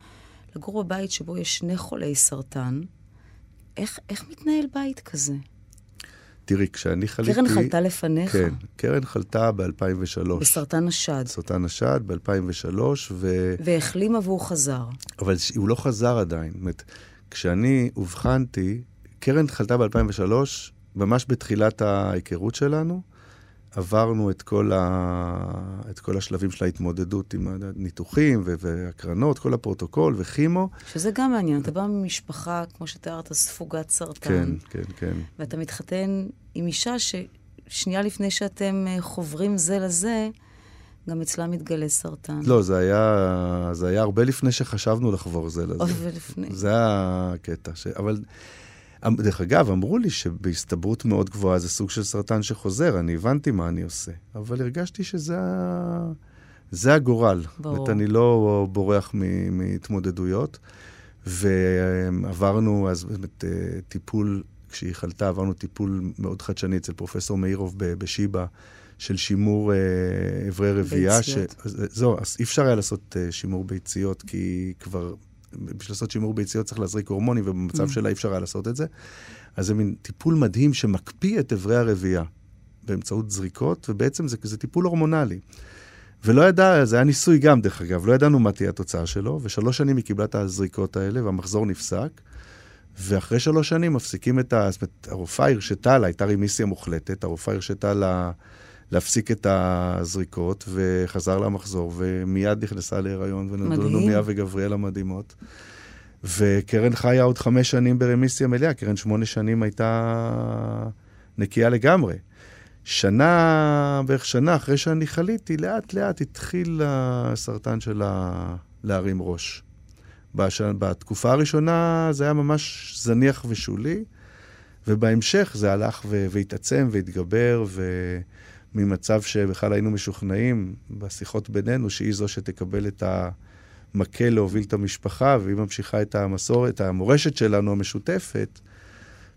לגור בבית שבו יש שני חולי סרטן, איך, איך מתנהל בית כזה? תראי, כשאני חליתי... קרן חלתה לפניך? כן, קרן חלתה ב-2003. בסרטן השד. סרטן השד ב-2003, ו... והחלימה והוא חזר. אבל הוא לא חזר עדיין. זאת אומרת, כשאני אובחנתי, קרן חלתה ב-2003, ממש בתחילת ההיכרות שלנו, עברנו את כל, ה... את כל השלבים של ההתמודדות עם הניתוחים והקרנות, כל הפרוטוקול וכימו. שזה גם מעניין, אתה בא ממשפחה, כמו שתיארת, ספוגת סרטן. כן, כן, כן. ואתה מתחתן עם אישה ששנייה לפני שאתם אה, חוברים זה לזה, גם אצלה מתגלה סרטן. לא, זה היה, זה היה הרבה לפני שחשבנו לחבור זה לזה. עוד ולפני. זה הקטע. ש... אבל... אמ, דרך אגב, אמרו לי שבהסתברות מאוד גבוהה זה סוג של סרטן שחוזר, אני הבנתי מה אני עושה, אבל הרגשתי שזה ה... זה הגורל. ברור. זאת אני לא בורח מהתמודדויות. ועברנו אז באמת אה, טיפול, כשהיא חלתה, עברנו טיפול מאוד חדשני אצל פרופסור מאירוב בשיבא, של שימור אברי רבייה. ביציות. ש... זהו, אז אי אפשר היה לעשות אה, שימור ביציות, כי כבר בשביל לעשות שימור ביציות צריך להזריק הורמונים, ובמצב mm. שלה אי אפשר היה לעשות את זה. אז זה מין טיפול מדהים שמקפיא את אברי הרבייה באמצעות זריקות, ובעצם זה, זה טיפול הורמונלי. ולא ידע, זה היה ניסוי גם, דרך אגב, לא ידענו מה תהיה התוצאה שלו, ושלוש שנים היא קיבלה את הזריקות האלה, והמחזור נפסק. ואחרי שלוש שנים מפסיקים את ה... זאת אומרת, הרופאה הרשתה לה, הייתה רימיסיה מוחלטת, הרופאה הרשתה לה להפסיק את הזריקות, וחזר למחזור, ומיד נכנסה להיריון, ונולדו לנו מיה וגבריאל המדהימות. וקרן חיה עוד חמש שנים ברמיסיה מלאה, קרן שמונה שנים הייתה נקייה לגמרי. שנה, בערך שנה אחרי שאני חליתי, לאט לאט התחיל הסרטן שלה להרים ראש. בש... בתקופה הראשונה זה היה ממש זניח ושולי, ובהמשך זה הלך והתעצם והתגבר, וממצב שבכלל היינו משוכנעים בשיחות בינינו, שהיא זו שתקבל את המקל להוביל את המשפחה, והיא ממשיכה את המסורת, המורשת שלנו המשותפת,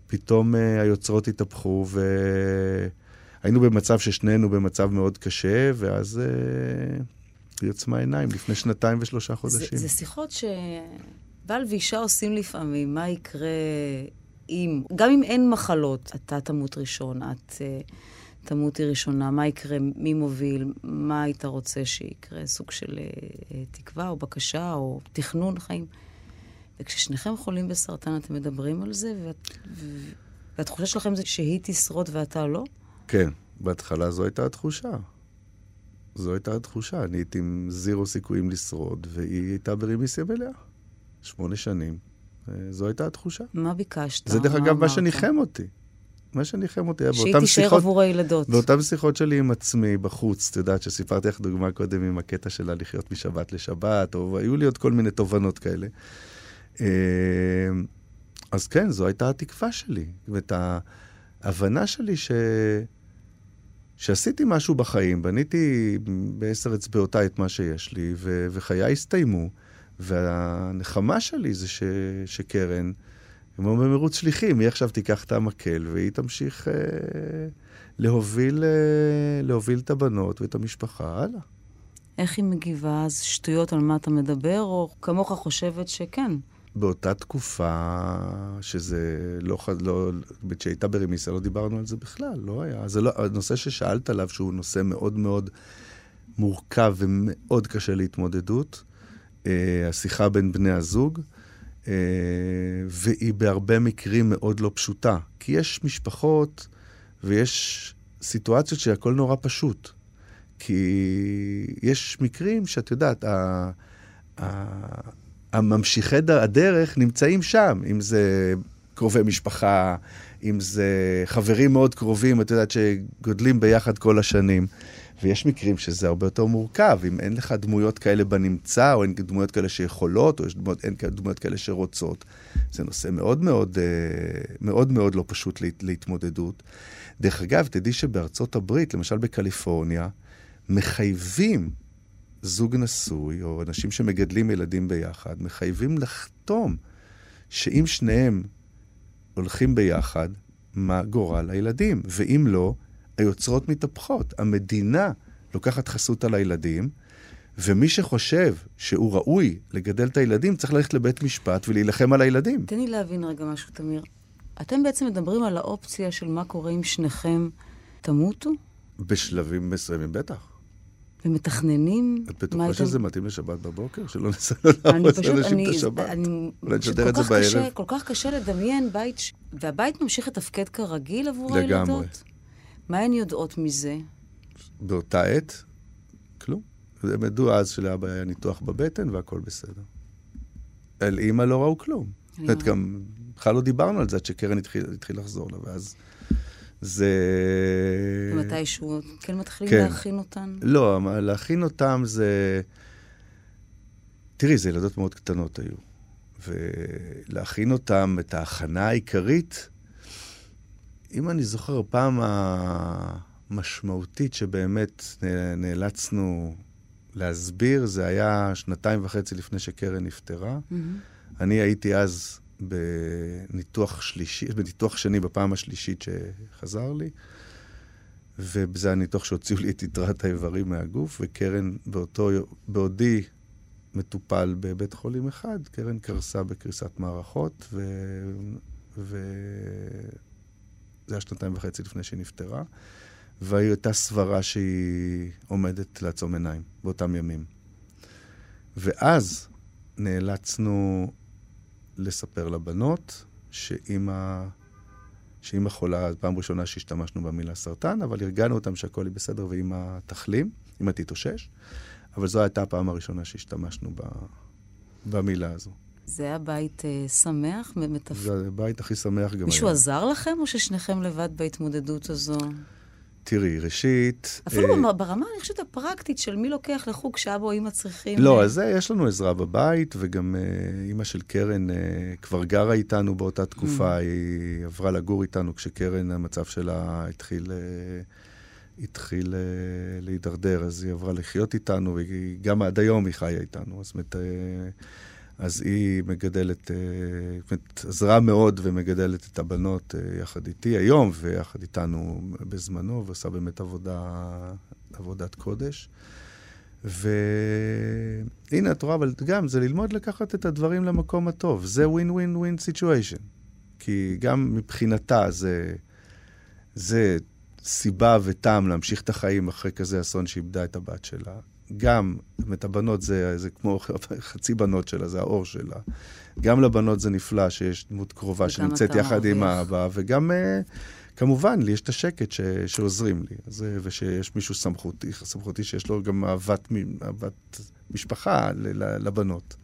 פתאום uh, היוצרות התהפכו, והיינו במצב ששנינו במצב מאוד קשה, ואז uh, היא עצמה עיניים לפני שנתיים ושלושה חודשים. זה, זה שיחות שבעל ואישה עושים לפעמים, מה יקרה אם, גם אם אין מחלות, אתה תמות ראשון, את uh, תמותי ראשונה, מה יקרה, מי מוביל, מה היית רוצה שיקרה, סוג של uh, תקווה או בקשה או תכנון חיים. וכששניכם חולים בסרטן, אתם מדברים על זה, ואת, והתחושה שלכם זה שהיא תשרוד ואתה לא? כן, בהתחלה זו הייתה התחושה. זו הייתה התחושה. אני הייתי עם זירו סיכויים לשרוד, והיא הייתה ברימיסיה מלאה. שמונה שנים. אה, זו הייתה התחושה. מה ביקשת? זה דרך אגב מה שניחם אותי. מה שניחם אותי היה באותן שיחות... שהיא תישאר עבור הילדות. באותן שיחות שלי עם עצמי בחוץ, את יודעת שסיפרתי לך דוגמה קודם עם הקטע שלה לחיות משבת לשבת, או היו לי עוד כל מיני תובנות כאלה. אה, אז כן, זו הייתה התקווה שלי, ואת ההבנה שלי ש... שעשיתי משהו בחיים, בניתי בעשר אצבעותיי את מה שיש לי, ו... וחיי הסתיימו. והנחמה שלי זה ש... שקרן, כמו במרוץ שליחים, היא עכשיו תיקח את המקל והיא תמשיך אה, להוביל, אה, להוביל את הבנות ואת המשפחה הלאה. איך היא מגיבה? אז שטויות על מה אתה מדבר, או כמוך חושבת שכן? באותה תקופה שזה לא, לא, כשהייתה ברמיסה לא דיברנו על זה בכלל, לא היה. זה לא, הנושא ששאלת עליו, שהוא נושא מאוד מאוד מורכב ומאוד קשה להתמודדות, אה, השיחה בין בני הזוג, והיא בהרבה מקרים מאוד לא פשוטה. כי יש משפחות ויש סיטואציות שהכל נורא פשוט. כי יש מקרים שאת יודעת, ה... ה... הממשיכי הדרך נמצאים שם, אם זה קרובי משפחה, אם זה חברים מאוד קרובים, את יודעת, שגודלים ביחד כל השנים. ויש מקרים שזה הרבה יותר מורכב, אם אין לך דמויות כאלה בנמצא, או אין דמויות כאלה שיכולות, או יש דמויות, אין דמויות כאלה שרוצות. זה נושא מאוד מאוד, אה, מאוד מאוד לא פשוט להת, להתמודדות. דרך אגב, תדעי שבארצות הברית, למשל בקליפורניה, מחייבים זוג נשוי, או אנשים שמגדלים ילדים ביחד, מחייבים לחתום שאם שניהם הולכים ביחד, מה גורל הילדים, ואם לא, היוצרות מתהפכות. המדינה לוקחת חסות על הילדים, ומי שחושב שהוא ראוי לגדל את הילדים, צריך ללכת לבית משפט ולהילחם על הילדים. תן לי להבין רגע משהו, תמיר. אתם בעצם מדברים על האופציה של מה קורה אם שניכם תמותו? בשלבים מסוימים, בטח. ומתכננים? את בטוחה שזה מתאים לשבת בבוקר? שלא נסע לעבוד לאנשים את השבת? אולי נשדר את זה בערב? כל כך קשה לדמיין בית, והבית ממשיך לתפקד כרגיל עבור הילדות? לגמרי. מה הן יודעות מזה? באותה עת, כלום. הם ידעו אז שלאבא היה ניתוח בבטן והכל בסדר. על אימא לא ראו כלום. זאת אומרת, גם בכלל לא דיברנו על זה עד שקרן התחיל, התחיל לחזור לה, ואז זה... ומתישהו כן מתחילים כן. להכין אותן? לא, להכין אותן זה... תראי, זה ילדות מאוד קטנות היו. ולהכין אותן, את ההכנה העיקרית, אם אני זוכר, הפעם המשמעותית שבאמת נאלצנו להסביר, זה היה שנתיים וחצי לפני שקרן נפטרה. Mm-hmm. אני הייתי אז בניתוח שלישי, בניתוח שני בפעם השלישית שחזר לי, וזה הניתוח שהוציאו לי את יתרת האיברים מהגוף, וקרן באותו, בעודי מטופל בבית חולים אחד, קרן קרסה בקריסת מערכות, ו... ו... זה היה שנתיים וחצי לפני שהיא נפטרה, והיא הייתה סברה שהיא עומדת לעצום עיניים באותם ימים. ואז נאלצנו לספר לבנות שאימא, שאימא חולה, פעם ראשונה שהשתמשנו במילה סרטן, אבל הרגענו אותם שהכל היא בסדר ואימא תחלים, אימא תתאושש, אבל זו הייתה הפעם הראשונה שהשתמשנו ב, במילה הזו. זה היה בית uh, שמח? מתפ... זה הבית הכי שמח גם מישהו היום. עזר לכם, או ששניכם לבד בהתמודדות הזו? תראי, ראשית... אפילו אה, ברמה, אני חושבת, הפרקטית של מי לוקח לחוג שאבא או אמא צריכים... לא, אה... אז זה, יש לנו עזרה בבית, וגם אה, אימא של קרן אה, כבר גרה איתנו באותה תקופה, mm. היא עברה לגור איתנו כשקרן, המצב שלה התחיל... אה, התחיל אה, להידרדר, אז היא עברה לחיות איתנו, וגם עד היום היא חיה איתנו. זאת אומרת, אה, אז היא מגדלת, אה, זאת אומרת, עזרה מאוד ומגדלת את הבנות אה, יחד איתי היום ויחד איתנו בזמנו, ועושה באמת עבודה, עבודת קודש. והנה, את רואה, אבל גם זה ללמוד לקחת את הדברים למקום הטוב. זה ווין ווין ווין סיטואשן. כי גם מבחינתה זה, זה סיבה וטעם להמשיך את החיים אחרי כזה אסון שאיבדה את הבת שלה. גם, זאת אומרת, הבנות זה, זה כמו <laughs> חצי בנות שלה, זה האור שלה. גם לבנות זה נפלא שיש דמות קרובה שנמצאת יחד עם האבא, וגם, uh, כמובן, לי יש את השקט ש, שעוזרים לי, אז, ושיש מישהו סמכותי, סמכותי שיש לו גם אהבת, אהבת משפחה לבנות.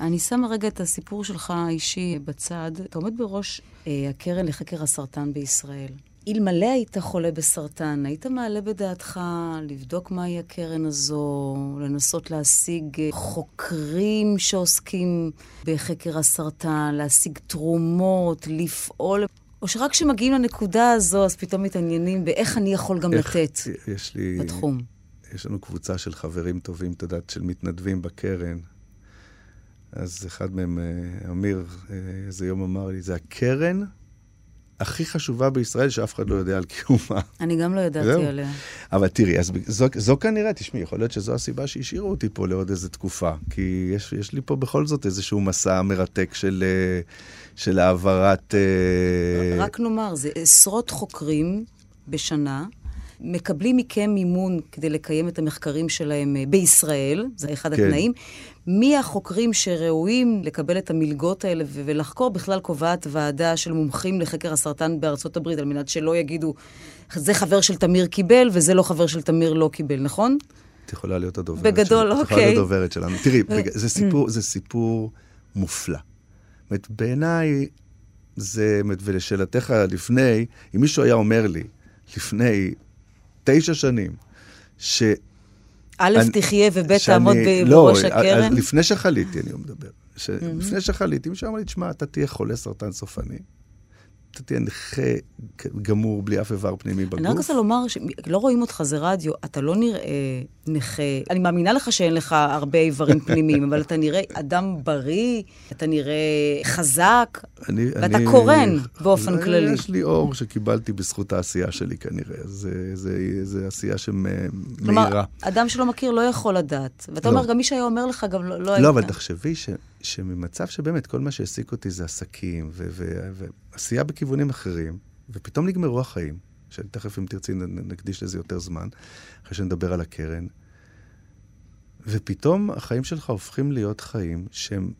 אני שמה רגע את הסיפור שלך האישי בצד. אתה עומד בראש אה, הקרן לחקר הסרטן בישראל. אלמלא היית חולה בסרטן, היית מעלה בדעתך לבדוק מהי הקרן הזו, לנסות להשיג חוקרים שעוסקים בחקר הסרטן, להשיג תרומות, לפעול, או שרק כשמגיעים לנקודה הזו, אז פתאום מתעניינים באיך אני יכול גם איך, לתת יש לי, בתחום. יש לנו קבוצה של חברים טובים, את יודעת, של מתנדבים בקרן. אז אחד מהם, אה, אמיר, אה, איזה יום אמר לי, זה הקרן הכי חשובה בישראל שאף אחד לא יודע על קיומה. אני גם לא ידעתי עליה. אבל תראי, אז זו, זו כנראה, תשמעי, יכול להיות שזו הסיבה שהשאירו אותי פה לעוד איזו תקופה. כי יש, יש לי פה בכל זאת איזשהו מסע מרתק של, אה, של העברת... אה, רק נאמר, זה עשרות חוקרים בשנה. מקבלים מכם מימון כדי לקיים את המחקרים שלהם אה, בישראל, זה אחד כן. התנאים. מי החוקרים שראויים לקבל את המלגות האלה ולחקור? בכלל קובעת ועדה של מומחים לחקר הסרטן בארצות הברית, על מנת שלא יגידו, זה חבר של תמיר קיבל וזה לא חבר של תמיר לא קיבל, נכון? את יכולה להיות הדוברת בגדול, של... אוקיי. את יכולה להיות הדוברת שלנו. תראי, זה סיפור, זה סיפור מופלא. זאת בעיניי, זה, ולשאלתך לפני, אם מישהו היה אומר לי, לפני תשע שנים, ש... א', תחיה וב', תעמוד בראש לא, הקרן? לפני שחליתי, אני מדבר. לפני שחליתי, מישהו אמר לי, תשמע, אתה תהיה חולה סרטן סופני. אתה תהיה נכה גמור, בלי אף איבר פנימי בגוף. אני רק רוצה לומר שלא רואים אותך, זה רדיו, אתה לא נראה נכה. אני מאמינה לך שאין לך הרבה איברים פנימיים, אבל אתה נראה אדם בריא, אתה נראה חזק, אני, ואתה אני, קורן באופן כללי. יש לי אור שקיבלתי בזכות העשייה שלי כנראה. זה, זה, זה עשייה שמאירה. כלומר, אדם שלא מכיר לא יכול לדעת. ואתה לא. אומר, גם מי שהיה אומר לך, גם לא, לא היית. לא, אבל תחשבי ש... שממצב שבאמת כל מה שהעסיק אותי זה עסקים ועשייה בכיוונים אחרים, ופתאום נגמרו החיים, שתכף אם תרצי נקדיש לזה יותר זמן, אחרי שנדבר על הקרן, ופתאום החיים שלך הופכים להיות חיים שהם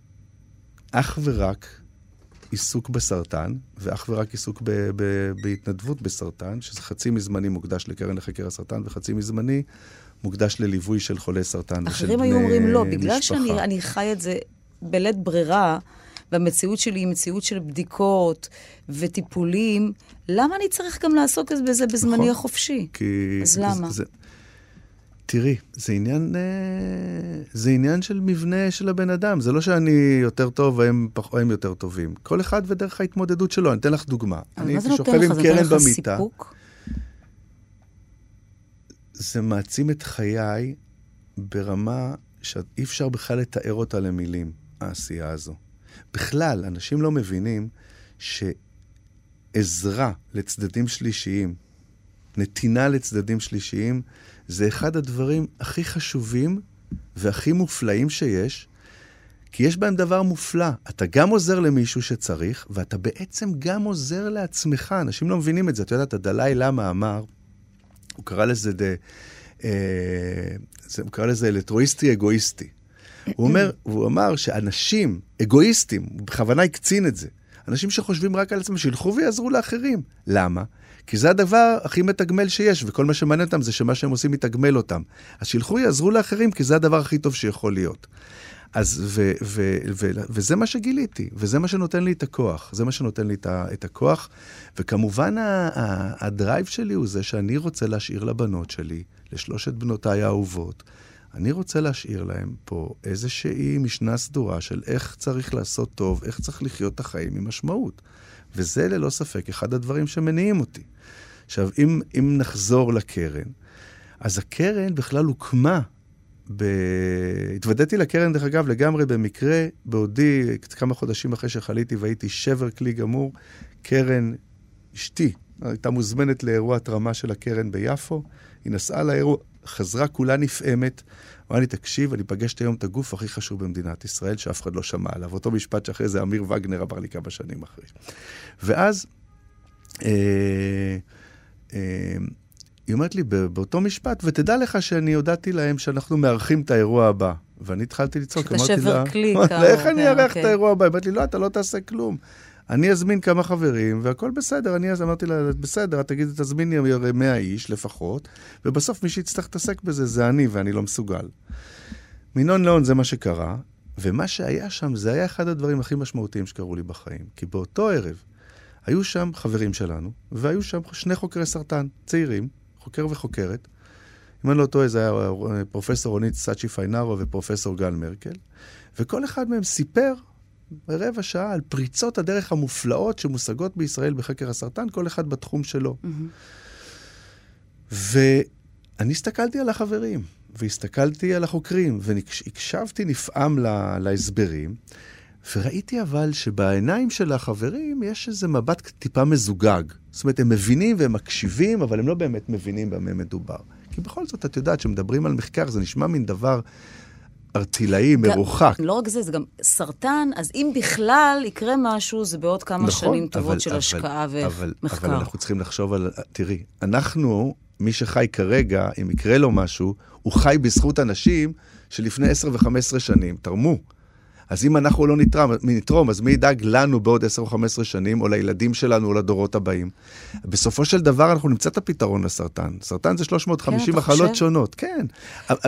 אך ורק עיסוק בסרטן, ואך ורק עיסוק ב- ב- בהתנדבות בסרטן, שזה חצי מזמני מוקדש לקרן לחקר הסרטן, וחצי מזמני מוקדש לליווי של חולי סרטן ושל בני משפחה. אחרים היו אומרים לא, בגלל שאני חי את זה בלית ברירה, והמציאות שלי היא מציאות של בדיקות וטיפולים, למה אני צריך גם לעסוק בזה בזמני נכון, החופשי? כי... אז למה? זה, תראי, זה עניין, אה, זה עניין של מבנה של הבן אדם. זה לא שאני יותר טוב והם, פח, והם יותר טובים. כל אחד ודרך ההתמודדות שלו. אני אתן לך דוגמה. אני הייתי שוכב עם קרן במיטה. זה סיפוק? זה מעצים את חיי ברמה שאי אפשר בכלל לתאר אותה למילים. העשייה הזו. בכלל, אנשים לא מבינים שעזרה לצדדים שלישיים, נתינה לצדדים שלישיים, זה אחד הדברים הכי חשובים והכי מופלאים שיש, כי יש בהם דבר מופלא. אתה גם עוזר למישהו שצריך, ואתה בעצם גם עוזר לעצמך. אנשים לא מבינים את זה. אתה יודע, הדלאי למה אמר, הוא קרא לזה, דה, אה, הוא קרא לזה אלטרואיסטי אגואיסטי. הוא אומר, הוא אמר שאנשים אגואיסטים, בכוונה הקצין את זה, אנשים שחושבים רק על עצמם, שילכו ויעזרו לאחרים. למה? כי זה הדבר הכי מתגמל שיש, וכל מה שמעניין אותם זה שמה שהם עושים מתגמל אותם. אז שילכו יעזרו לאחרים, כי זה הדבר הכי טוב שיכול להיות. אז, ו, ו, ו, ו, וזה מה שגיליתי, וזה מה שנותן לי את הכוח. זה מה שנותן לי את, את הכוח. וכמובן, ה, ה, הדרייב שלי הוא זה שאני רוצה להשאיר לבנות שלי, לשלושת בנותיי האהובות, אני רוצה להשאיר להם פה איזושהי משנה סדורה של איך צריך לעשות טוב, איך צריך לחיות את החיים עם משמעות. וזה ללא ספק אחד הדברים שמניעים אותי. עכשיו, אם, אם נחזור לקרן, אז הקרן בכלל הוקמה ב... התוודעתי לקרן, דרך אגב, לגמרי במקרה, בעודי, כמה חודשים אחרי שחליתי והייתי שבר כלי גמור, קרן, אשתי, הייתה מוזמנת לאירוע התרמה של הקרן ביפו, היא נסעה לאירוע, חזרה כולה נפעמת, אמרה לי, תקשיב, אני פגשת היום את הגוף הכי חשוב במדינת ישראל, שאף אחד לא שמע עליו. אותו משפט שאחרי זה אמיר וגנר אמר לי כמה שנים אחרי. ואז, אה, אה, היא אומרת לי באותו משפט, ותדע לך שאני הודעתי להם שאנחנו מארחים את האירוע הבא. ואני התחלתי לצעוק, אמרתי לה, איך אני אארח את האירוע הבא? היא אמרת לי, לא, אתה לא תעשה כלום. אני אזמין כמה חברים, והכל בסדר. אני אז אמרתי לה, בסדר, את תגידי, תזמיני 100 איש לפחות, ובסוף מי שיצטרך להתעסק בזה זה אני, ואני לא מסוגל. מינון לאון זה מה שקרה, ומה שהיה שם, זה היה אחד הדברים הכי משמעותיים שקרו לי בחיים. כי באותו ערב היו שם חברים שלנו, והיו שם שני חוקרי סרטן, צעירים, חוקר וחוקרת. אם אני לא טועה, זה היה פרופסור רונית סאצ'י פיינארו ופרופסור גל מרקל, וכל אחד מהם סיפר רבע שעה על פריצות הדרך המופלאות שמושגות בישראל בחקר הסרטן, כל אחד בתחום שלו. Mm-hmm. ואני הסתכלתי על החברים, והסתכלתי על החוקרים, והקשבתי נפעם לה, להסברים, וראיתי אבל שבעיניים של החברים יש איזה מבט טיפה מזוגג. זאת אומרת, הם מבינים והם מקשיבים, אבל הם לא באמת מבינים במה מדובר. כי בכל זאת, את יודעת, כשמדברים על מחקר, זה נשמע מין דבר ארטילאי, מרוחק. לא רק זה, זה גם סרטן, אז אם בכלל יקרה משהו, זה בעוד כמה נכון, שנים טובות אבל, של אבל, השקעה אבל, ומחקר. אבל אנחנו צריכים לחשוב על... תראי, אנחנו, מי שחי כרגע, אם יקרה לו משהו, הוא חי בזכות אנשים שלפני 10 ו-15 שנים תרמו. אז אם אנחנו לא נתרום, נתרום, אז מי ידאג לנו בעוד 10 או 15 שנים, או לילדים שלנו, או לדורות הבאים? בסופו של דבר אנחנו נמצא את הפתרון לסרטן. סרטן זה 350 כן, מחלות שונות, כן.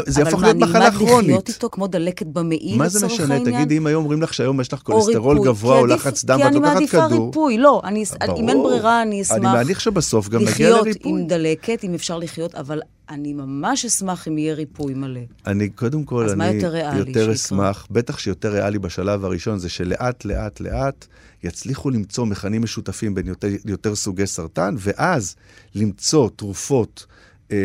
זה יהפוך להיות מחלה כרונית. אבל מה, נלמד לחיות איתו כמו דלקת במעי מה זה משנה? תגידי, אם היום אומרים לך שהיום יש לך כולסטרול גבוה או לחץ דם, ואת לוקחת כדור... כי אני מעדיפה ריפוי, לא. אני, אם אין ברירה, אני אשמח... אני מניח שבסוף גם נגיע לריפוי. לחיות עם דלקת, אם אפשר לחיות, אבל אני ממש אשמח אם יהיה ריפוי מלא. אני, קודם כל, אני יותר, יותר אשמח, בטח שיותר ריאלי בשלב הראשון, זה שלאט, לאט, לאט יצליחו למצוא מכנים משותפים בין יותר, יותר סוגי סרטן, ואז למצוא תרופות אה,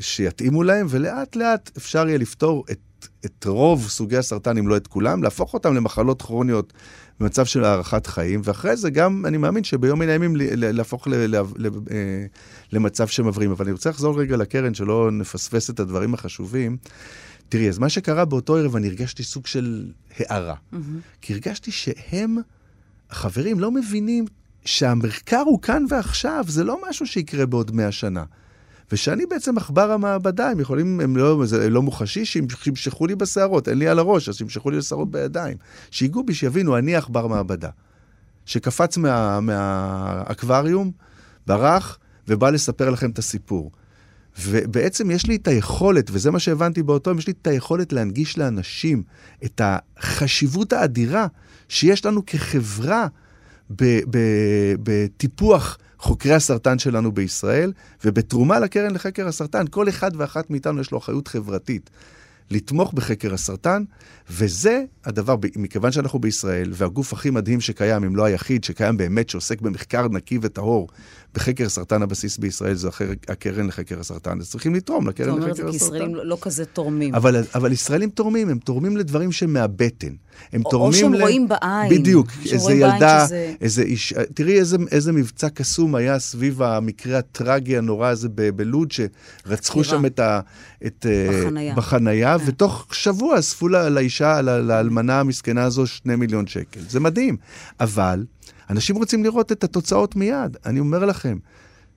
שיתאימו להם, ולאט לאט אפשר יהיה לפתור את, את רוב סוגי הסרטן, אם לא את כולם, להפוך אותם למחלות כרוניות במצב של הארכת חיים, ואחרי זה גם, אני מאמין שביום מן הימים להפוך אה, למצב שמבראים. אבל אני רוצה לחזור רגע לקרן, שלא נפספס את הדברים החשובים. תראי, אז מה שקרה באותו ערב, אני הרגשתי סוג של הערה. Mm-hmm. כי הרגשתי שהם, החברים, לא מבינים שהמחקר הוא כאן ועכשיו, זה לא משהו שיקרה בעוד מאה שנה. ושאני בעצם עכבר המעבדה, הם יכולים, הם לא, זה לא מוחשי, שימשכו לי בשערות, אין לי על הראש, אז שימשכו לי בשערות בידיים. שיגעו בי, שיבינו, אני עכבר מעבדה. שקפץ מה, מהאקווריום, ברח, ובא לספר לכם את הסיפור. ובעצם יש לי את היכולת, וזה מה שהבנתי באותו יום, יש לי את היכולת להנגיש לאנשים את החשיבות האדירה שיש לנו כחברה בטיפוח חוקרי הסרטן שלנו בישראל, ובתרומה לקרן לחקר הסרטן, כל אחד ואחת מאיתנו יש לו אחריות חברתית. לתמוך בחקר הסרטן, וזה הדבר, מכיוון שאנחנו בישראל, והגוף הכי מדהים שקיים, אם לא היחיד, שקיים באמת, שעוסק במחקר נקי וטהור בחקר סרטן הבסיס בישראל, זו אחר, הקרן לחקר הסרטן, אז צריכים לתרום לקרן לחקר הסרטן. זאת אומרת, כי ישראלים לא כזה תורמים. אבל, אבל ישראלים תורמים, הם תורמים לדברים שמהבטן. הם או, תורמים... או שהם ל... רואים בעין. בדיוק, איזה ילדה, שזה... איזה איש... תראי איזה, איזה מבצע קסום היה סביב המקרה הטרגי הנורא הזה ב- בלוד, שרצחו שם את ה... את, אה, בחנייה. בחנייה, כן. ותוך שבוע אספו לאישה, לאלמנה המסכנה הזו, שני מיליון שקל. זה מדהים. אבל אנשים רוצים לראות את התוצאות מיד. אני אומר לכם,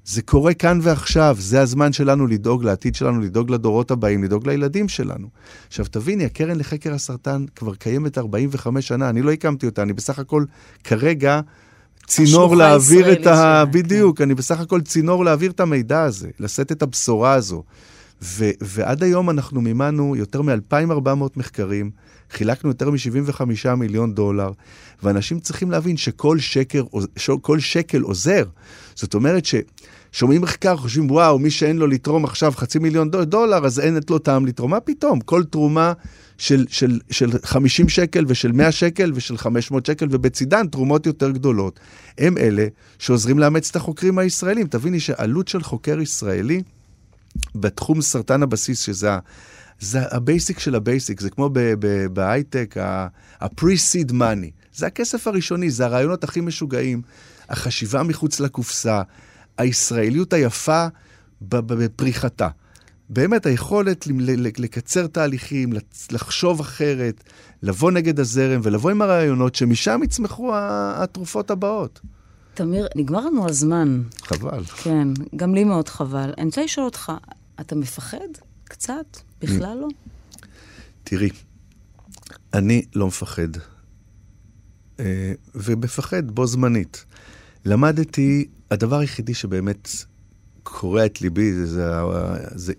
זה קורה כאן ועכשיו, זה הזמן שלנו לדאוג לעתיד שלנו, לדאוג לדורות הבאים, לדאוג לילדים שלנו. עכשיו, תביני, הקרן לחקר הסרטן כבר קיימת 45 שנה, אני לא הקמתי אותה, אני בסך הכל כרגע צינור להעביר את ה... שלה, בדיוק, כן. אני בסך הכל צינור להעביר את המידע הזה, לשאת את הבשורה הזו. ו- ועד היום אנחנו מימנו יותר מ-2,400 מחקרים, חילקנו יותר מ-75 מיליון דולר, ואנשים צריכים להבין שכל שקר, כל שקל עוזר. זאת אומרת ששומעים מחקר, חושבים, וואו, מי שאין לו לתרום עכשיו חצי מיליון דולר, אז אין את לו טעם לתרום. מה פתאום? כל תרומה של, של, של 50 שקל ושל 100 שקל ושל 500 שקל, ובצידן תרומות יותר גדולות, הם אלה שעוזרים לאמץ את החוקרים הישראלים. תביני שעלות של חוקר ישראלי בתחום סרטן הבסיס, שזה זה ה basic של ה basic, זה כמו בהייטק, ה-pre-seed money. זה הכסף הראשוני, זה הרעיונות הכי משוגעים, החשיבה מחוץ לקופסה, הישראליות היפה בפריחתה. באמת היכולת לקצר תהליכים, לחשוב אחרת, לבוא נגד הזרם ולבוא עם הרעיונות שמשם יצמחו התרופות הבאות. תמיר, נגמר לנו הזמן. חבל. כן, גם לי מאוד חבל. אני רוצה לשאול אותך, אתה מפחד קצת? בכלל לא? תראי, אני לא מפחד, אה, ומפחד בו זמנית. למדתי, הדבר היחידי שבאמת קורע את ליבי זה, זה, זה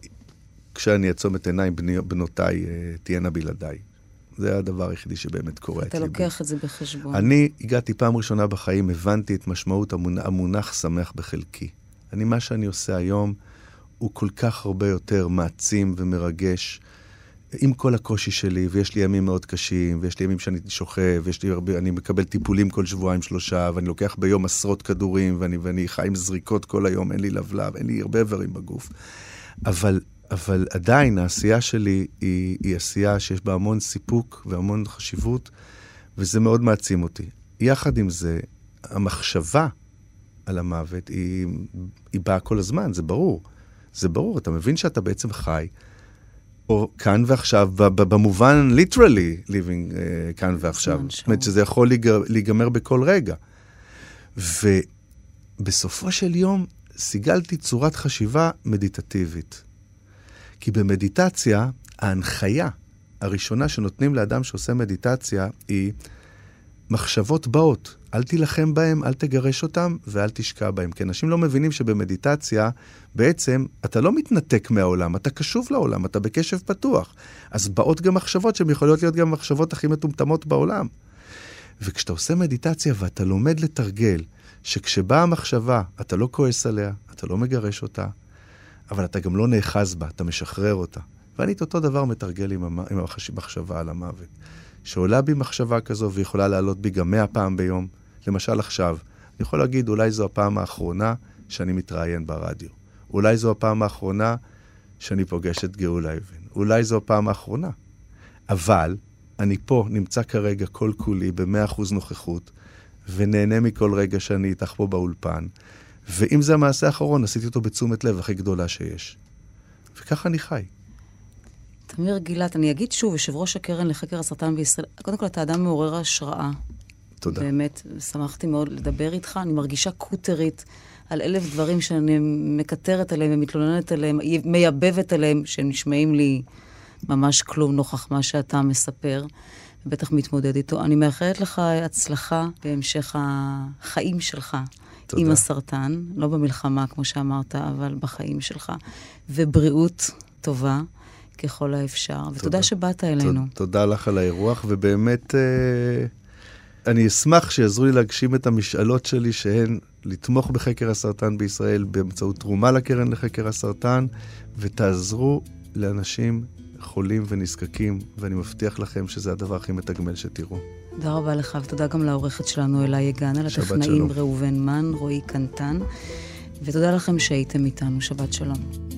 כשאני אעצום את עיניים, בני, בנותיי אה, תהיינה בלעדיי. זה הדבר היחידי שבאמת קורה אתה לוקח את זה בחשבון. אני הגעתי פעם ראשונה בחיים, הבנתי את משמעות המונח, המונח שמח בחלקי. אני, מה שאני עושה היום, הוא כל כך הרבה יותר מעצים ומרגש. עם כל הקושי שלי, ויש לי ימים מאוד קשים, ויש לי ימים שאני שוכב, ויש לי הרבה, אני מקבל טיפולים כל שבועיים שלושה, ואני לוקח ביום עשרות כדורים, ואני, ואני חי עם זריקות כל היום, אין לי לבלב, אין לי הרבה איברים בגוף. אבל אבל עדיין העשייה שלי היא, היא עשייה שיש בה המון סיפוק והמון חשיבות, וזה מאוד מעצים אותי. יחד עם זה, המחשבה על המוות היא, היא באה כל הזמן, זה ברור. זה ברור, אתה מבין שאתה בעצם חי, או כאן ועכשיו, במובן literally living uh, כאן ועכשיו. זאת אומרת שזה יכול להיגמר בכל רגע. ובסופו של יום סיגלתי צורת חשיבה מדיטטיבית. כי במדיטציה, ההנחיה הראשונה שנותנים לאדם שעושה מדיטציה היא מחשבות באות. אל תילחם בהם, אל תגרש אותם ואל תשקע בהם. כי אנשים לא מבינים שבמדיטציה, בעצם אתה לא מתנתק מהעולם, אתה קשוב לעולם, אתה בקשב פתוח. אז באות גם מחשבות שהן יכולות להיות גם המחשבות הכי מטומטמות בעולם. וכשאתה עושה מדיטציה ואתה לומד לתרגל, שכשבאה המחשבה, אתה לא כועס עליה, אתה לא מגרש אותה, אבל אתה גם לא נאחז בה, אתה משחרר אותה. ואני את אותו דבר מתרגל עם, המ... עם המחשבה על המוות. שעולה בי מחשבה כזו ויכולה לעלות בי גם מאה פעם ביום. למשל עכשיו, אני יכול להגיד, אולי זו הפעם האחרונה שאני מתראיין ברדיו. אולי זו הפעם האחרונה שאני פוגש את גאולה אבן. אולי זו הפעם האחרונה. אבל אני פה, נמצא כרגע כל כולי במאה אחוז נוכחות, ונהנה מכל רגע שאני איתך פה באולפן. ואם זה המעשה האחרון, עשיתי אותו בתשומת לב הכי גדולה שיש. וככה אני חי. תמיר גילת, אני אגיד שוב, יושב ראש הקרן לחקר הסרטן בישראל, קודם כל, אתה אדם מעורר השראה. תודה. באמת, שמחתי מאוד לדבר איתך. אני מרגישה קוטרית על אלף דברים שאני מקטרת עליהם ומתלוננת עליהם, מייבבת עליהם, שנשמעים לי ממש כלום נוכח מה שאתה מספר, ובטח מתמודד איתו. אני מאחלת לך הצלחה בהמשך החיים שלך. תודה. עם הסרטן, לא במלחמה, כמו שאמרת, אבל בחיים שלך, ובריאות טובה. ככל האפשר, תודה. ותודה שבאת אלינו. תודה לך על האירוח, ובאמת אה, אני אשמח שיעזרו לי להגשים את המשאלות שלי, שהן לתמוך בחקר הסרטן בישראל באמצעות תרומה לקרן לחקר הסרטן, ותעזרו לאנשים חולים ונזקקים, ואני מבטיח לכם שזה הדבר הכי מתגמל שתראו. תודה רבה לך, ותודה גם לעורכת שלנו אלה יגן, על הטכנאים ראובן מן, רועי קנטן, ותודה לכם שהייתם איתנו. שבת שלום.